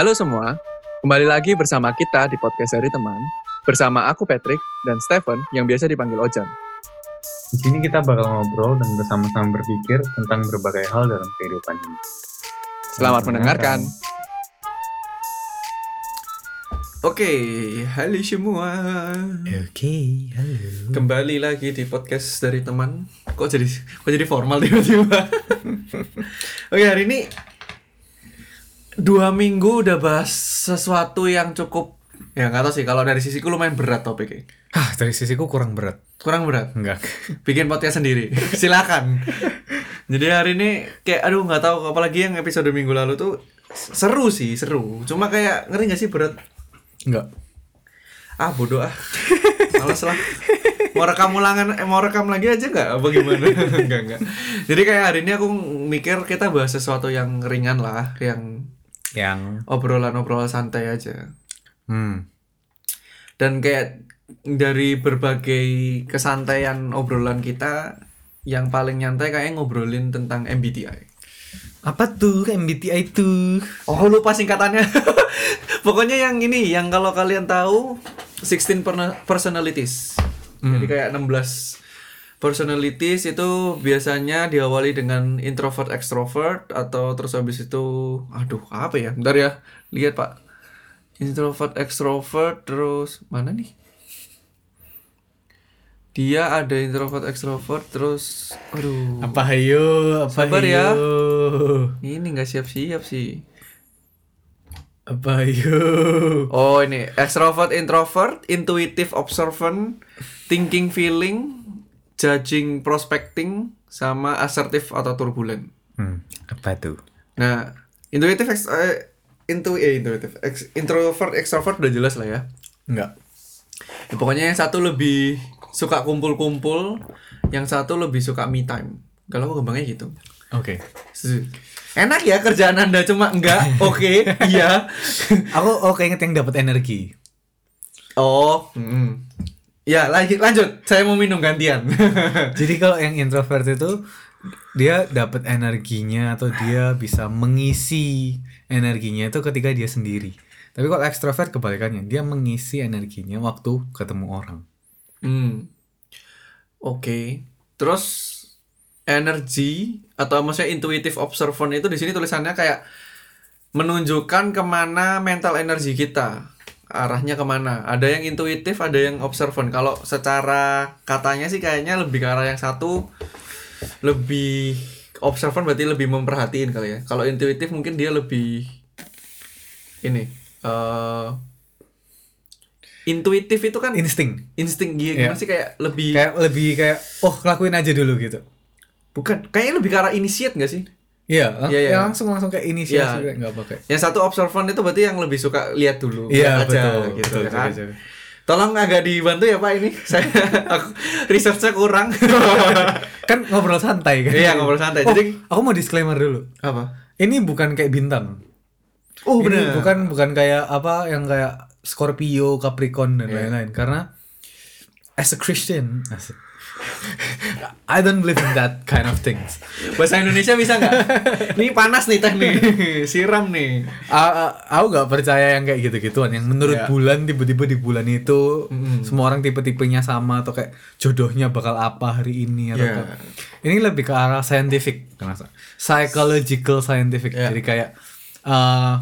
Halo semua, kembali lagi bersama kita di podcast dari teman. Bersama aku Patrick dan Stephen yang biasa dipanggil Ojan. Di sini kita bakal ngobrol dan bersama-sama berpikir tentang berbagai hal dalam kehidupan ini. Selamat mendengarkan. Oke, halo semua. Oke, halo. Kembali lagi di podcast dari teman. Kok jadi kok jadi formal tiba-tiba? Oke, hari ini dua minggu udah bahas sesuatu yang cukup ya nggak tahu sih kalau dari sisiku lumayan berat topiknya. Hah, dari sisiku kurang berat. Kurang berat. Enggak. Bikin podcast sendiri. Silakan. Jadi hari ini kayak aduh nggak tahu apalagi yang episode minggu lalu tuh seru sih, seru. Cuma kayak ngeri gak sih berat? Enggak. ah bodoh ah males lah mau rekam ulangan eh, mau rekam lagi aja nggak apa gimana enggak enggak jadi kayak hari ini aku mikir kita bahas sesuatu yang ringan lah yang Yang obrolan-obrolan santai aja hmm. dan kayak dari berbagai kesantaian obrolan kita yang paling nyantai kayak ngobrolin tentang MBTI Apa tuh MBTI itu? Oh lupa singkatannya. Pokoknya yang ini, yang kalau kalian tahu 16 perna- personalities. Jadi kayak 16 personalities itu biasanya diawali dengan introvert extrovert atau terus habis itu aduh apa ya? Bentar ya. Lihat, Pak. Introvert extrovert terus mana nih? Dia ada introvert extrovert terus aduh. Apa hayo? Apa Sabar ya. hayo? Ini nggak siap-siap sih. Apa hayo? Oh ini extrovert, introvert, intuitive, observant, thinking, feeling, judging, prospecting, sama assertive atau turbulent. Hmm, apa tuh? Nah, intuitive, ex, eh, intu, eh, intuitive, ex, introvert, extrovert udah jelas lah ya. Enggak. Ya, Pokoknya yang satu lebih suka kumpul-kumpul, yang satu lebih suka me time. Kalau aku gampangnya gitu. Oke. Setuju. Enak ya kerjaan anda cuma enggak, oke, iya. Aku oke inget yang dapat energi. Oh, mm. Ya lanjut, lanjut. Saya mau minum gantian. Jadi kalau yang introvert itu dia dapat energinya atau dia bisa mengisi energinya itu ketika dia sendiri. Tapi kalau ekstrovert kebalikannya, dia mengisi energinya waktu ketemu orang. Hmm. Oke. Terus energi atau maksudnya intuitive observant itu di sini tulisannya kayak menunjukkan ke mana mental energi kita arahnya ke mana ada yang intuitif ada yang observant kalau secara katanya sih kayaknya lebih ke arah yang satu lebih observant berarti lebih memperhatiin kali ya kalau intuitif mungkin dia lebih ini eh intuitif itu kan Insting. insting gitu Iya. gimana sih kayak lebih Kayak lebih kayak oh lakuin aja dulu gitu. bukan kayaknya lebih ke arah initiate gak sih Iya, Iya, iya. ya langsung langsung kayak inisiasi kayak nggak pakai. yang satu observant itu berarti yang lebih suka lihat dulu Iya, lihat aja betul, gitu betul, ya kan betul, betul. tolong agak dibantu ya pak ini saya aku researchnya kurang Kan ngobrol santai kan. Iya, ngobrol santai. Oh, Jadi- aku mau disclaimer dulu. apa Ini bukan kayak bintang. oh Ini benar bukan bukan kayak apa yang kayak Scorpio, Capricorn dan Iya. lain-lain karena as a Christian asik. I don't believe in that kind of things. bahasa Indonesia bisa nggak ini panas nih teh nih siram nih a- aku gak percaya yang kayak gitu-gituan yang menurut Iya. bulan tiba-tiba di bulan itu Mm-mm. semua orang tipe-tipenya sama atau kayak jodohnya bakal apa hari ini atau apa. ini lebih ke arah scientific terasa psychological scientific Iya. jadi kayak eh,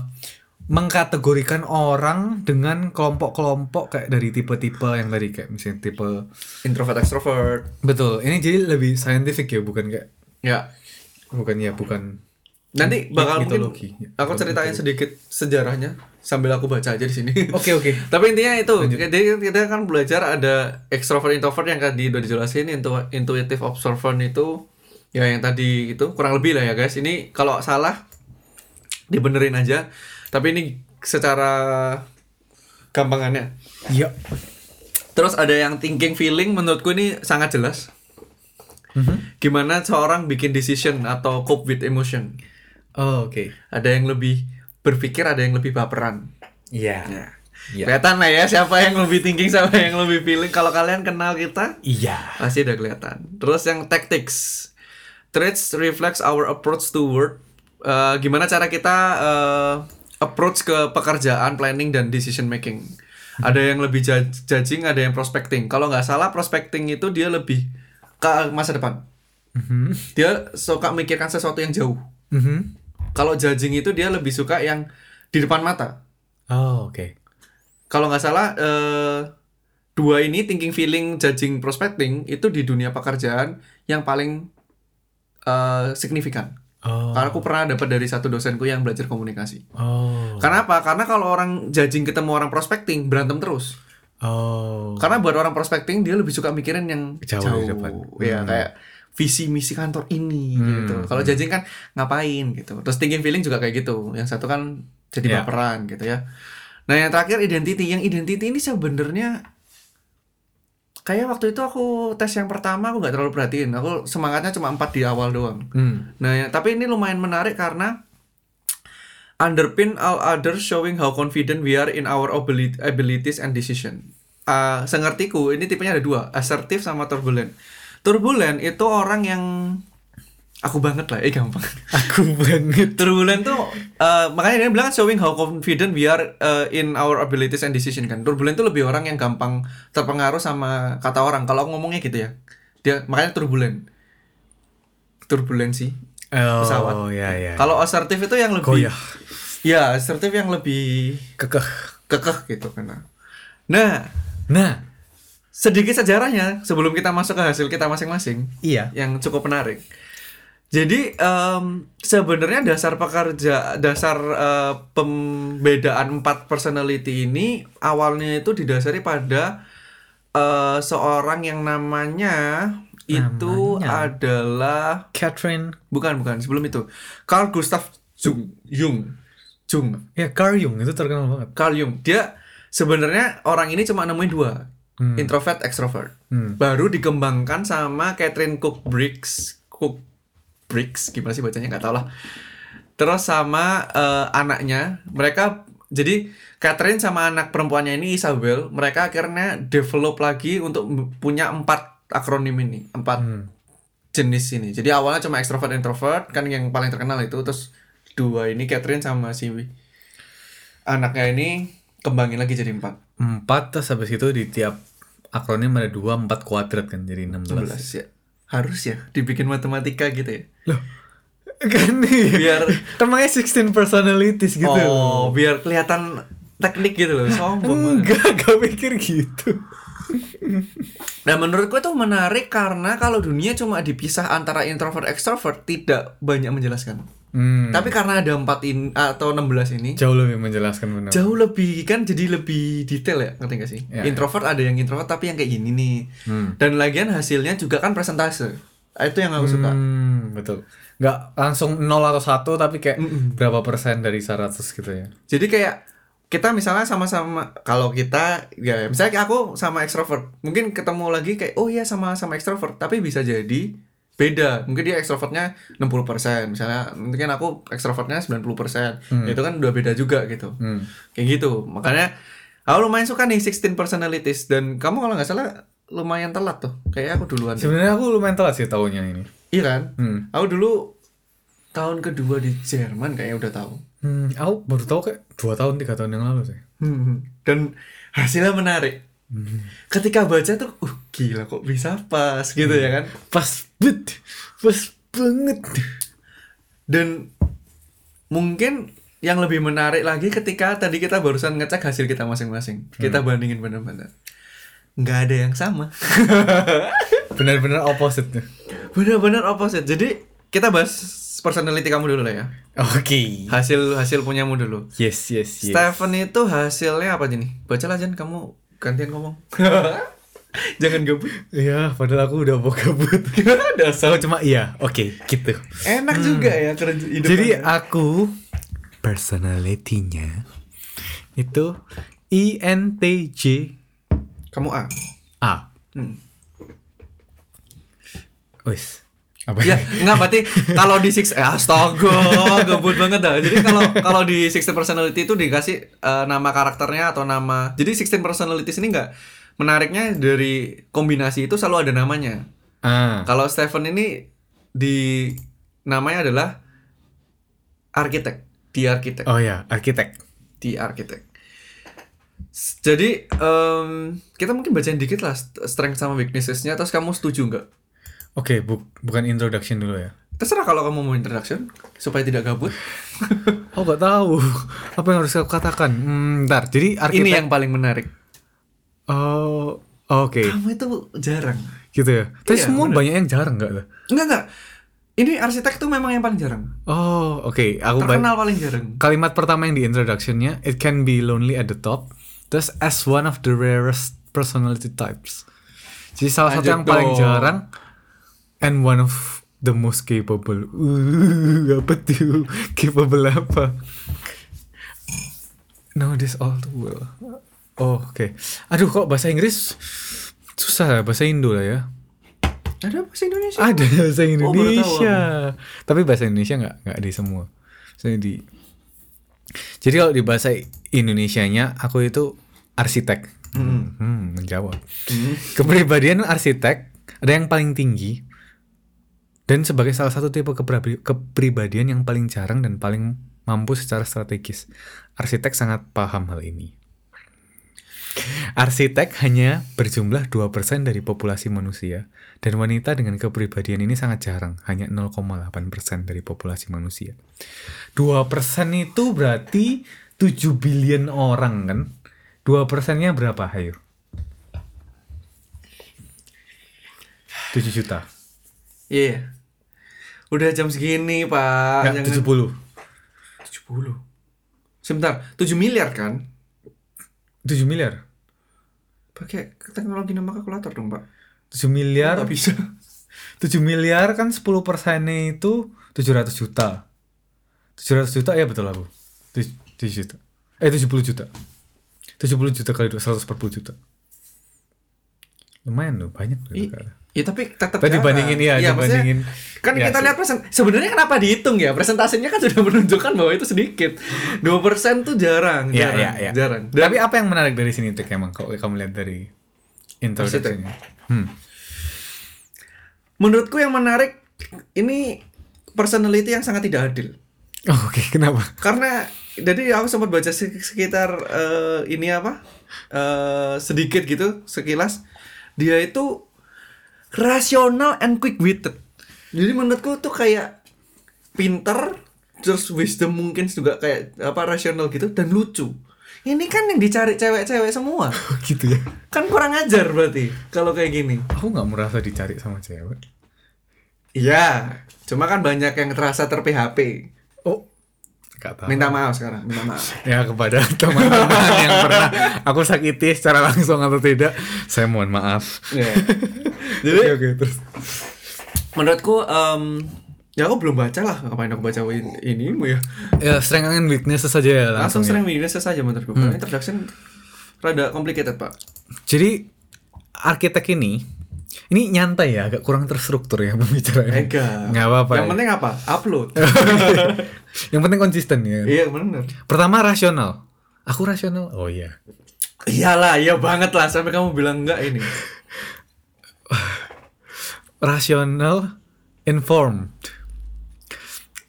mengkategorikan orang dengan kelompok-kelompok kayak dari tipe-tipe yang tadi kayak misalnya tipe introvert extrovert. Betul. Ini jadi lebih scientific ya bukan kayak ya. bukan ya bukan nanti bakal mitologi. mungkin aku ceritain sedikit sejarahnya sambil aku baca aja di sini. Oke oke. Tapi intinya itu, jadi kita kan belajar ada extrovert introvert yang tadi udah dijelasin, intu- intuitive observant itu ya yang tadi itu kurang lebih lah ya guys. Ini kalau salah dibenerin aja. Tapi ini secara gampangannya. iya Terus ada yang thinking feeling menurutku ini sangat jelas. Mhm. Gimana seorang bikin decision atau cope with emotion. oh oke Ada yang lebih berpikir, ada yang lebih baperan. iya Nah, Iya. Kelihatan lah ya siapa yang lebih thinking siapa yang lebih feeling. Kalau kalian kenal kita iya pasti udah kelihatan. Terus yang tactics. Traits reflects our approach to work. Eh, gimana cara kita eh, approach ke pekerjaan, planning dan decision making. Ada yang lebih judging, ada yang prospecting. Kalau nggak salah prospecting itu dia lebih ke masa depan. Mhm. Dia suka mikirkan sesuatu yang jauh. Mhm. Kalau judging itu dia lebih suka yang di depan mata. Oh, oke. Kalau nggak salah eh, dua ini thinking, feeling, judging, prospecting itu di dunia pekerjaan yang paling eh, signifikan. Oh. Karena aku pernah dapat dari satu dosenku yang belajar komunikasi. Oh. Karena apa? Karena kalau orang judging ketemu orang prospecting berantem terus. Oh. Karena buat orang prospecting dia lebih suka mikirin yang Jauh jauh, ya Hmm. kayak visi misi kantor ini Hmm. gitu. Kalau judging kan ngapain gitu. Terus thinking feeling juga kayak gitu. Yang satu kan jadi Ya. baperan gitu ya. Nah yang terakhir identity. Yang identity ini sebenarnya kayak waktu itu aku tes yang pertama aku nggak terlalu perhatiin. Aku semangatnya cuma empat di awal doang. Hmm. Nah, ya, tapi ini lumayan menarik karena underpin all others showing how confident we are in our abili- abilities and decision. Uh, sengertiku ini tipenya ada dua, assertive sama turbulent. Turbulent itu orang yang aku banget lah, eh gampang. Aku banget. Turbulent tuh uh, makanya dia bilang showing how confident we are uh, in our abilities and decision kan. Turbulent tuh lebih orang yang gampang terpengaruh sama kata orang. Kalau aku ngomongnya gitu ya. Dia makanya turbulent. Turbulensi. Oh, Pesawat. ya ya. Kalau asertif itu yang lebih Goyah. Ya, asertif yang lebih Kekeh. kekeh gitu kan. Nah, Nah, sedikit sejarahnya sebelum kita masuk ke hasil kita masing-masing iya. yang cukup menarik. Jadi em, sebenarnya dasar pekerja dasar eh, pembedaan empat personality ini awalnya itu didasari pada eh, seorang yang namanya itu Namanya? adalah Catherine. bukan bukan sebelum itu Carl Gustav Jung Jung Jung Ya, Carl Jung itu terkenal banget. Carl Jung dia sebenarnya orang ini cuma nemuin dua Hmm. introvert extrovert Hmm. baru dikembangkan sama Catherine Cook Briggs Cook Briggs gimana sih bacanya? Nggak tahu lah terus sama eh, anaknya. Mereka jadi Catherine sama anak perempuannya ini Isabel mereka akhirnya develop lagi untuk punya empat akronim ini empat Hmm. jenis ini. Jadi awalnya cuma extrovert introvert kan yang paling terkenal itu. Terus dua ini Catherine sama si anaknya ini kembangin lagi jadi empat. Empat terus habis itu di tiap akronim ada dua empat kuadrat kan jadi 16. 16 ya harus ya dibikin matematika gitu ya Loh. Kan nih. biar Temanya 16 personalities gitu. oh biar kelihatan teknik gitu loh sombong. Enggak, gak mikir gitu. nah menurutku itu menarik karena kalau dunia cuma dipisah antara introvert extrovert tidak banyak menjelaskan Hmm. tapi karena ada empat in atau 16 ini jauh lebih menjelaskan benar. jauh lebih kan jadi lebih detail ya ngerti gak sih Ya, introvert ada yang introvert tapi yang kayak gini nih Hmm. dan lagian hasilnya juga kan presentase Ah, itu yang aku suka Hmm, betul. Nggak langsung 0 atau 1 tapi kayak Mm-mm. berapa persen dari 100 gitu ya. Jadi kayak kita misalnya sama-sama kalau kita ya misalnya aku sama ekstrovert mungkin ketemu lagi kayak oh iya sama sama ekstrovert tapi bisa jadi beda mungkin dia ekstrovertnya 60% misalnya mungkin aku ekstrovertnya 90% Hmm. itu kan udah beda juga gitu Hmm. kayak gitu makanya aku lumayan suka nih 16 personalities dan kamu kalau nggak salah lumayan telat tuh kayak aku duluan. Sebenarnya aku lumayan telat sih tahunnya ini. iya kan Hmm. aku dulu tahun kedua di Jerman kayaknya udah tahu Hmm, aku baru tahu kayak 2 tahun 3 tahun yang lalu sih. Hmm, dan hasilnya menarik. Ketika baca tuh, uh gila kok bisa pas gitu ya kan. Pas bet, pas banget. Dan mungkin yang lebih menarik lagi ketika tadi kita barusan ngecek hasil kita masing-masing. Kita bandingin benar-benar. Nggak ada yang sama. Benar-benar opposite. Benar-benar opposite. Jadi kita bahas personality kamu dulu lah ya. Oke. Hasil hasil punyamu dulu. Yes, yes, yes. Stephen itu hasilnya apa nih? Baca lah Jan, kamu gantian ngomong. Jangan gabut. Iya, padahal aku udah mau gabut. Dasar. Aku cuma iya, oke, gitu. Enak juga ya kerja hidup Jadi Anda. aku personality-nya itu INTJ kamu A. A. Hmm. Wis. Apa Ya, enggak berarti kalau di six eh, astaga, gabut banget dah. Jadi kalau kalau di 16 personality itu dikasih eh, nama karakternya atau nama. Jadi 16 personalities ini enggak menariknya dari kombinasi itu selalu ada namanya. Ah. Kalau Stephen ini di namanya adalah arsitek. The Architect. Oh ya, arsitek. Architect. S- Jadi em, kita mungkin bacain dikit lah st- strength sama weaknesses-nya terus kamu setuju nggak? Oke, bu- bukan introduction dulu ya. Terserah kalau kamu mau introduction supaya tidak gabut. Oh gak tahu apa yang harus aku katakan. Hmm, ntar. Jadi arsitek. Ini yang paling menarik. Oh, oke. Kamu itu jarang. Gitu ya. Tapi Iya, semua bener. banyak yang jarang nggak tuh? Enggak enggak. Ini arsitek tuh memang yang paling jarang. Oh, oke. Aku ba- Terkenal paling jarang. kalimat pertama yang di introductionnya, it can be lonely at the top. Terus as one of the rarest personality types. Jadi salah satu Lanjut yang paling jarang and one of the most capable. Uh, apa tuh? Capable apa? No, this all too well. Oh, oke. Aduh, kok bahasa Inggris susah ya, bahasa Indo lah ya. Ada bahasa Indonesia? Ada bahasa Oh, Indonesia. Tapi bahasa Indonesia nggak nggak di semua. Saya di Jadi kalau di bahasa Indonesianya aku itu arsitek. Hmm, menjawab. Kepribadian arsitek ada yang paling tinggi dan sebagai salah satu tipe kepribadi- kepribadian yang paling jarang dan paling mampu secara strategis. Arsitek sangat paham hal ini. Arsitek hanya berjumlah 2% dari populasi manusia dan wanita dengan kepribadian ini sangat jarang, hanya 0,8% dari populasi manusia. 2% itu berarti 7 billion orang kan? 2 persennya berapa, ayo? 7 juta. Iya. Udah jam segini, Pak. Enggak, 70. 70. Sebentar, 7 miliar kan? 7 miliar. Pakai teknologi nama kalkulator dong, Pak. 7 miliar. Nggak bisa. 7 miliar kan 10 persennya itu 700 juta. 700 juta ya betul aku. 7 juta. Eh 70 juta. 70 juta kali 140 juta. Lumayan loh, banyak loh. I- Kak. Ya tapi tetap Tapi jarang. dibandingin ya, maksudnya dibandingin. kan Ya, kita lihat present sebenarnya kenapa dihitung ya presentasinya kan sudah menunjukkan bahwa itu sedikit 2% tuh jarang Iya, jarang iya, iya. jarang Tapi apa yang menarik dari sini Tik emang kalau kamu lihat dari introduction-nya? Hmm. menurutku yang menarik ini personality yang sangat tidak adil Oh, Oke, kenapa? karena jadi aku sempat baca sek- sekitar eh, ini apa eh, sedikit gitu sekilas dia itu rasional and quick witted. Jadi menurutku tuh kayak pinter terus wisdom mungkin juga kayak apa rasional gitu dan lucu. Ini kan yang dicari cewek-cewek semua. Gitu ya. kan kurang ajar berarti kalau kayak gini. Aku nggak merasa dicari sama cewek. iya cuma kan banyak yang terasa ter PHP Nggak tahu. minta maaf sekarang minta maaf Ya kepada teman-teman yang pernah aku sakiti secara langsung atau tidak, saya mohon maaf. Iya. Jadi oke terus. menurutku em, ya aku belum baca lah ngapain aku baca in- ini ya Ya strength and weaknesses saja ya langsung langsung. ya. sering weakness saja menurutku karena introduction rada complicated pak Jadi arsitek ini ini nyantai ya, agak kurang terstruktur ya pembicaraan. Enggak. Nggak apa-apa. yang ya. penting apa upload yang penting konsisten ya. iya bener Pertama rasional. Aku rasional. Oh iya. iyalah iya banget lah sampai kamu bilang enggak ini Rasional, informed.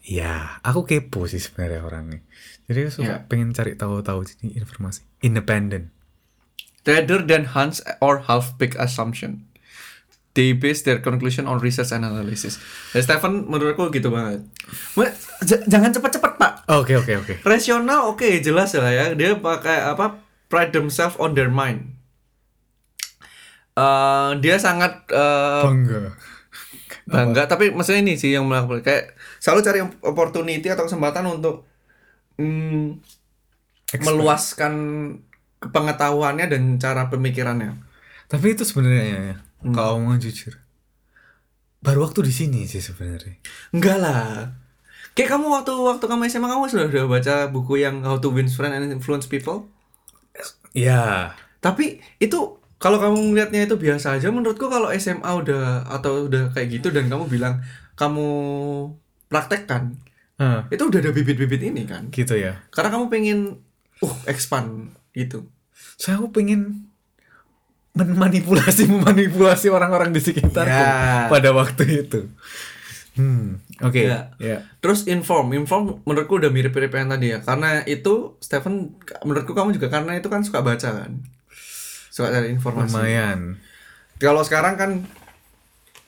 Ya, aku kepo sih sebenarnya orangnya. Jadi aku suka Ya. pengen cari tahu-tahu jadi informasi. Independent. rather than hunch or half-baked assumption they base their conclusion on research and analysis. Dan Stephen menurutku gitu banget. Jangan cepat-cepat pak. Oke oke oke. rasional oke jelas lah ya. Dia pakai apa pride themselves on their mind. Eh, dia sangat eh, Bangga. bangga tapi maksudnya ini sih yang melakukan. Kayak selalu cari opportunity atau kesempatan untuk mm, meluaskan pengetahuannya dan cara pemikirannya. Tapi itu sebenarnya ya, Hmm. kalau mau jujur. Baru waktu di sini sih sebenarnya. enggak lah kayak kamu waktu waktu kamu SMA kamu sudah udah baca buku yang How to Win Friends and Influence People Ya. tapi itu kalau kamu melihatnya itu biasa aja menurutku kalau SMA udah atau udah kayak gitu dan kamu bilang kamu praktekkan Ah, itu udah ada bibit-bibit ini kan gitu ya. karena kamu pengen uh expand gitu Saya aku pengen memanipulasi memanipulasi orang-orang di sekitar Ya. pada waktu itu. Hmm, oke. Ya. Ya. Terus inform, inform menurutku udah mirip-mirip yang tadi ya. Karena itu Stephen, menurutku kamu juga karena itu kan suka baca kan, suka cari informasi. Lumayan. Kalau sekarang kan,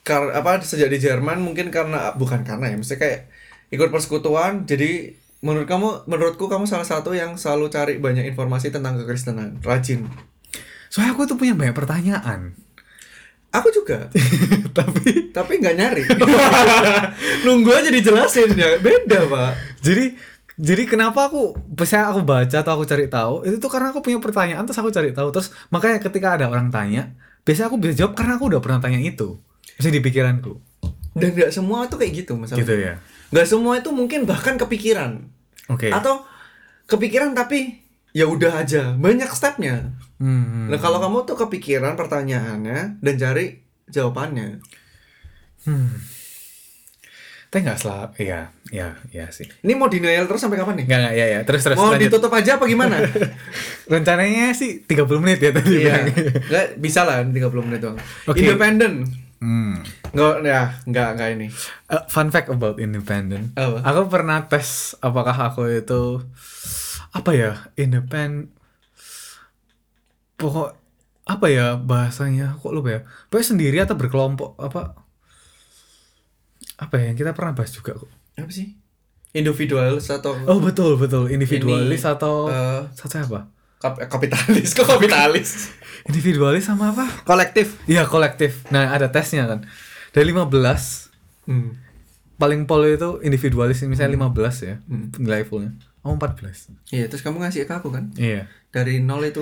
kar apa sejak di Jerman mungkin karena bukan karena ya, mesti kayak ikut persekutuan. Jadi menurut kamu, menurutku kamu salah satu yang selalu cari banyak informasi tentang kekristenan, rajin. Soalnya aku tuh punya banyak pertanyaan. Aku juga, Tapi tapi nggak nyari. Nunggu aja dijelasin ya, beda pak. jadi jadi kenapa aku biasanya aku baca atau aku cari tahu itu tuh karena aku punya pertanyaan terus aku cari tahu. Terus makanya ketika ada orang tanya biasanya aku bisa jawab karena aku udah pernah tanya itu. Masih di pikiranku. Dan nggak semua tuh kayak gitu masalahnya. gitu ya? Nggak semua itu mungkin bahkan kepikiran. Oke. Atau kepikiran tapi ya udah aja. Banyak stepnya Hmm. nah kalau kamu tuh kepikiran pertanyaannya dan cari jawabannya tapi nggak selap iya iya iya sih ini mau denial terus sampai kapan nih nggak nggak ya ya terus terus mau lanjut. ditutup aja apa gimana rencananya sih 30 menit ya tadi iya nggak bisa lah 30 menit doang Oke. independen hmm. nggak ya nggak nggak ini Uh, fun fact about independent. Apa? Aku pernah tes apakah aku itu apa ya independent. Pokok apa ya bahasanya kok lupa ya. Pokoknya sendiri atau berkelompok apa? Apa ya yang kita pernah bahas juga kok. apa sih individualis atau Oh betul betul individualis Ini, atau eh, satu apa? kap- kapitalis kok kapitalis Individualis sama apa? kolektif Iya kolektif. Nah ada tesnya kan. Dari 15 hmm. paling pol itu individualis misalnya 15 ya Hmm. nilai fullnya. Oh 14. iya terus kamu ngasih ke aku kan Iya. dari nol itu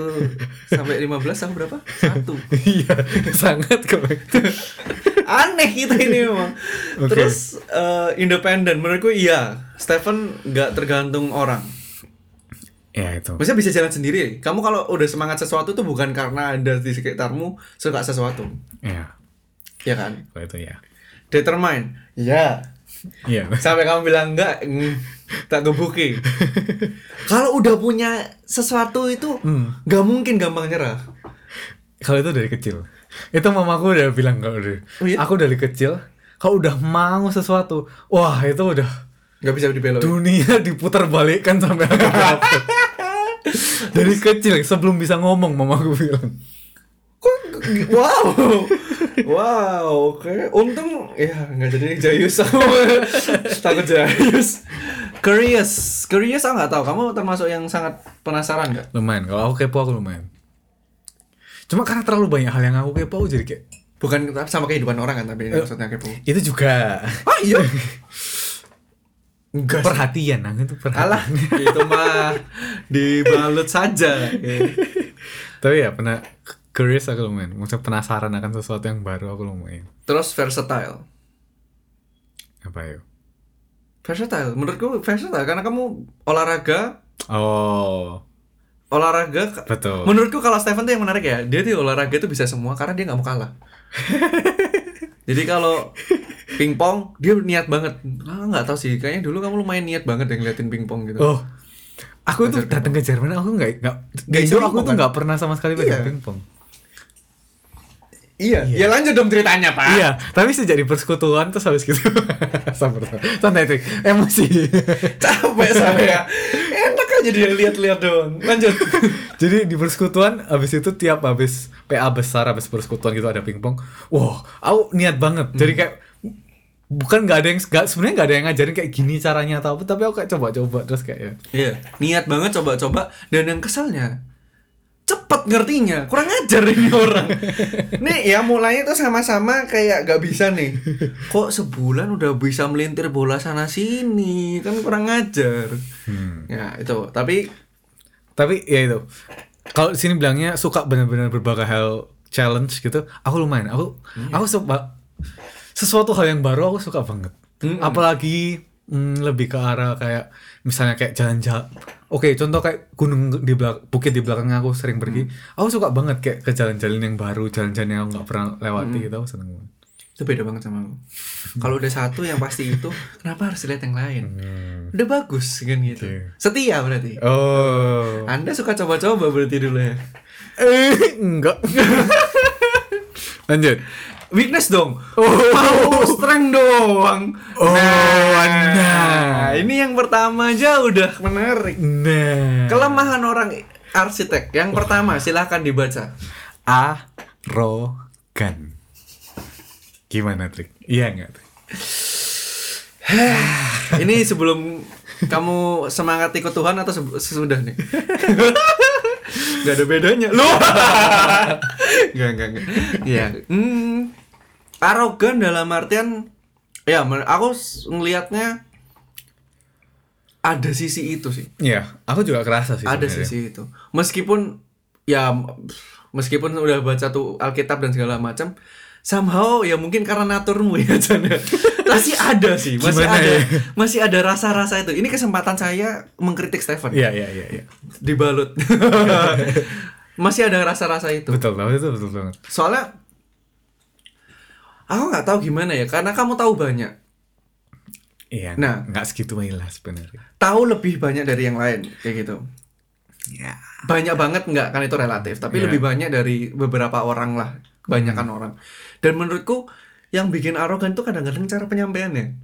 sampai 15 aku berapa satu Iya, sangat kok. aneh kita ini memang Oke. terus eh, independen menurutku iya Stephen nggak tergantung orang ya itu. Maksudnya bisa jalan sendiri kamu kalau udah semangat sesuatu tuh bukan karena ada di sekitarmu suka sesuatu Iya, ya kan kalau itu ya. determine iya Iya. sampai kamu bilang enggak mm, tak gebuki kalau udah punya sesuatu itu Hmm. mungkin gampang nyerah Kalau itu dari kecil. Itu mamaku udah bilang kalau dari Oh iya? aku dari kecil kalau udah mau sesuatu, wah itu udah nggak bisa dibelok dunia diputar balikkan sampai aku dapet. dari kecil sebelum bisa ngomong mamaku bilang. Kok wow. Wow, oke. Untung ya nggak jadi Jayus aku takut Jayus. Curious, curious aku nggak tahu. Kamu termasuk yang sangat penasaran nggak? Lumayan, kalau aku kepo aku lumayan. Cuma karena terlalu banyak hal yang aku kepo aku jadi kayak Bukan sama kehidupan orang kan, tapi ini maksudnya kepo. itu juga Ah iya. Enggak. perhatian, nah itu perhatian. Alah, itu mah dibalut saja. Tapi ya pernah curious aku lumayan. Maksudnya penasaran akan sesuatu yang baru aku lumayan. Terus versatile. Apa yuk? Versatile, menurutku versatile karena kamu olahraga, Oh, olahraga. betul. Menurutku kalau Stephen tuh yang menarik ya, dia tuh olahraga tuh bisa semua karena dia nggak mau kalah. Jadi kalau pingpong dia niat banget. Ah, nggak tahu sih, kayaknya dulu kamu lumayan niat banget yang ngeliatin pingpong gitu. oh, aku tuh datang ke Jerman aku nggak nggak Indo aku tuh kan? nggak pernah sama sekali Iya. pegang pingpong. Iya, ya lanjut dong ceritanya pak. Iya, tapi sejak di persekutuan terus habis gitu. Sabar, sabar. santai tuh, emosi. Capek saya. Enak aja dia lihat-lihat dong. Lanjut. Jadi di persekutuan habis itu tiap habis PA besar habis persekutuan gitu ada pingpong. Wah, aku niat banget. Jadi kayak bukan nggak ada yang nggak sebenarnya nggak ada yang ngajarin kayak gini caranya atau apa tapi aku kayak coba-coba terus kayak ya Iya, niat banget coba-coba dan yang kesalnya cepet ngertinya. Kurang ajar ini orang. Nih ya mulainya tuh sama-sama kayak gak bisa nih. Kok sebulan udah bisa melintir bola sana sini? Kan kurang ajar. Ya itu. Tapi tapi ya itu. Kalau sini bilangnya suka benar-benar berbagai hal challenge gitu aku lumayan. Aku aku suka sesuatu hal yang baru aku suka banget. Mm-mm. apalagi mm, lebih ke arah kayak misalnya kayak jalan-jalan oke contoh kayak gunung di belakang bukit di belakang aku sering pergi. Aku suka banget kayak ke jalan-jalan yang baru jalan-jalan yang aku nggak pernah lewati gitu. Aku seneng banget. Itu beda banget sama aku. Kalau udah satu yang pasti itu kenapa harus lihat yang lain? Udah bagus kan gitu. Oke. setia berarti. Oh. Anda suka coba-coba berarti dulu ya? Eh enggak. Lanjut weakness dong. Mau strength doang. Oh, nah. ini yang pertama aja udah menarik. Nah. Kelemahan orang arsitek. Yang pertama, silahkan dibaca. arogan. Gimana trik? Iya nggak? Trik? Ini sebelum kamu semangat ikut Tuhan atau se- sesudah nih? Gak ada bedanya. Loh. Gak, gak, gak. Iya. Hmm, arogan dalam artian ya aku ngelihatnya ada sisi itu sih. Iya, aku juga kerasa sih. ada sebenarnya. sisi itu. Meskipun ya meskipun udah baca tuh Alkitab dan segala macam somehow ya mungkin karena naturmu ya Chan ya. masih ada sih masih Gimana ada ya? masih ada rasa-rasa itu ini kesempatan saya mengkritik Stephen Iya, iya, iya, iya. dibalut masih ada rasa-rasa itu Betul, betul, betul, betul banget. soalnya aku nggak tahu gimana ya karena kamu tahu banyak Iya. Nah. nggak segitu lah sebenarnya. tahu lebih banyak dari yang lain kayak gitu Iya. banyak banget nggak kan itu relatif tapi Iya. lebih banyak dari beberapa orang lah kebanyakan orang dan menurutku yang bikin arogan tuh kadang-kadang cara penyampaiannya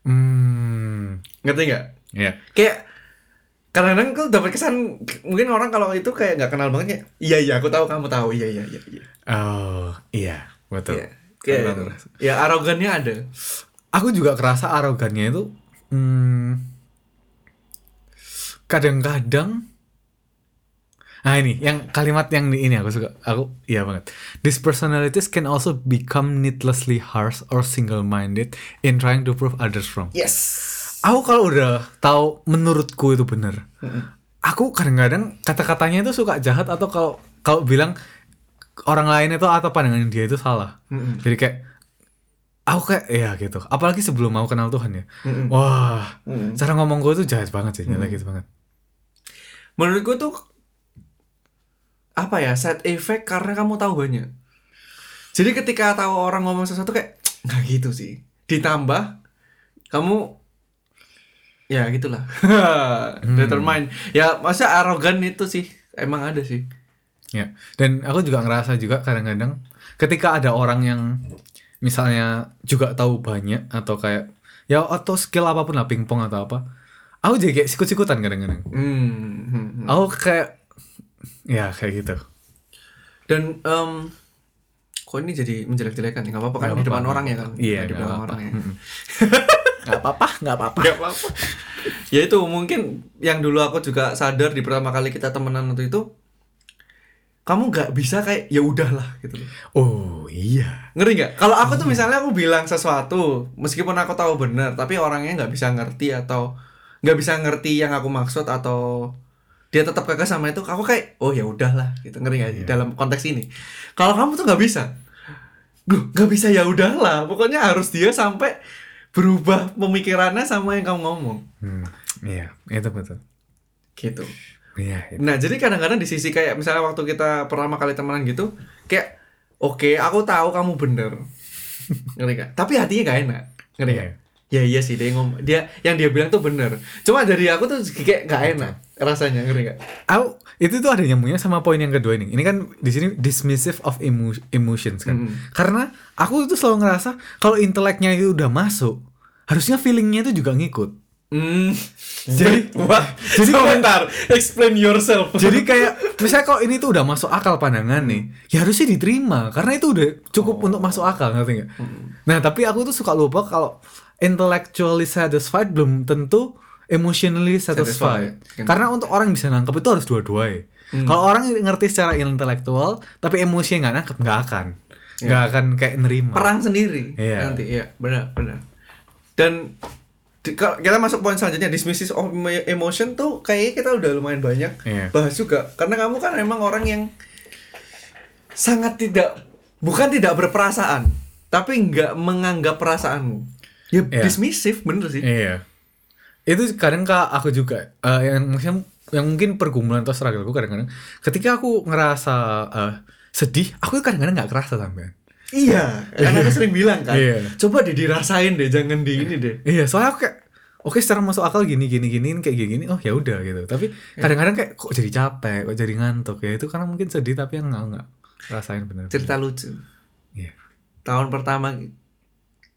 Hmm. ngerti nggak Iya. kayak kadang-kadang tuh dapat kesan mungkin orang kalau itu kayak nggak kenal banget kayak iya iya aku tahu kamu tahu iya iya iya iya Oh, iya, betul. Iya. Kayak gitu. betul. ya arogannya ada Aku juga kerasa arogannya itu hmm, kadang-kadang Nah ini, yang kalimat yang di ini aku suka, aku iya banget. These personalities can also become needlessly harsh or single-minded in trying to prove others wrong. yes Aku kalau udah tahu menurutku itu bener, aku kadang-kadang kata-katanya itu suka jahat atau kalau kalau bilang orang lain itu atau pandangan dia itu salah. Mm-mm. Jadi kayak aku kayak ya gitu. Apalagi sebelum mau kenal Tuhan ya. Mm-mm. Wah, Mm-mm. cara ngomong gue tuh jahat banget sih, jelek gitu banget. menurutku tuh apa ya side effect karena kamu tahu banyak jadi ketika tahu orang ngomong sesuatu kayak nggak gitu sih ditambah kamu ya gitulah determine ya masa arogan itu sih emang ada sih Ya. Dan aku juga ngerasa juga kadang-kadang ketika ada orang yang misalnya juga tahu banyak atau kayak ya atau skill apa pun lah pingpong atau apa, aku jadi kayak sikut-sikutan kadang-kadang. hmm, hmm, hmm. Aku kayak ya kayak gitu. dan em, kok ini jadi menjelek-jelekan ya nggak apa-apa kan Nggak di depan orang ya kan Iya, di depan orang ya. Nggak apa-apa, nggak apa-apa. Gak apa-apa. ya itu mungkin yang dulu aku juga sadar di pertama kali kita temenan waktu itu kamu nggak bisa kayak ya udahlah gitu. Oh iya. Ngeri nggak? Kalau aku tuh misalnya aku bilang sesuatu meskipun aku tahu benar tapi orangnya nggak bisa ngerti atau nggak bisa ngerti yang aku maksud atau dia tetap kekeh sama itu aku kayak oh ya udahlah gitu ngeri nggak Iya. dalam konteks ini kalau kamu tuh nggak bisa Duh, nggak bisa ya udahlah pokoknya harus dia sampai berubah pemikirannya sama yang kamu ngomong Hmm, iya, itu betul. gitu Iya. Nah, jadi kadang-kadang di sisi kayak misalnya waktu kita pertama kali temenan gitu, kayak oke, aku tahu kamu bener. Ngerti gak? Tapi hatinya gak enak. Ngerti gak? Iya. Ya iya sih dia ngom dia yang dia bilang tuh bener. Cuma dari aku tuh kayak gak enak rasanya, ngerti gak? Aku itu tuh ada nyambungnya sama poin yang kedua ini. Ini kan di sini dismissive of emo- emotions kan. Mm. Karena aku itu selalu ngerasa kalau inteleknya itu udah masuk, harusnya feelingnya itu juga ngikut. Hmm. Jadi- wah, jadi kayak- sebentar, explain yourself. Jadi kayak misalnya kalau ini tuh udah masuk akal pandangan nih, ya harusnya diterima karena itu udah cukup untuk masuk akal ngerti nggak? Nah tapi aku tuh suka lupa kalau intellectually satisfied belum tentu emotionally satisfied. Satisfied. Karena untuk orang bisa nangkep itu harus dua-duanya. Kalau orang ngerti secara intelektual tapi emosinya nggak nangkep nggak akan, nggak akan kayak nerima. perang sendiri Iya. nanti iya benar benar dan di- kita masuk poin selanjutnya dismissive of emo- emotion tuh kayaknya kita udah lumayan banyak Iya. bahas juga karena kamu kan emang orang yang sangat tidak bukan tidak berperasaan tapi nggak menganggap perasaanmu ya Iya. dismissive bener sih Iya. Itu kadang kak aku juga eh, yang maksudnya yang mungkin pergumulan atau struggle aku kadang-kadang ketika aku ngerasa eh, sedih, aku kadang-kadang nggak kerasa sampean. Iya kan aku sering bilang kan Iya. coba deh dirasain deh jangan di ini deh Iya, soalnya aku kayak oke secara masuk akal gini gini gini kayak gini, gini oh ya udah gitu. Tapi kadang-kadang kayak kok jadi capek, kok jadi ngantuk ya itu karena mungkin sedih tapi yang nggak nggak rasain bener. cerita lucu Iya. tahun pertama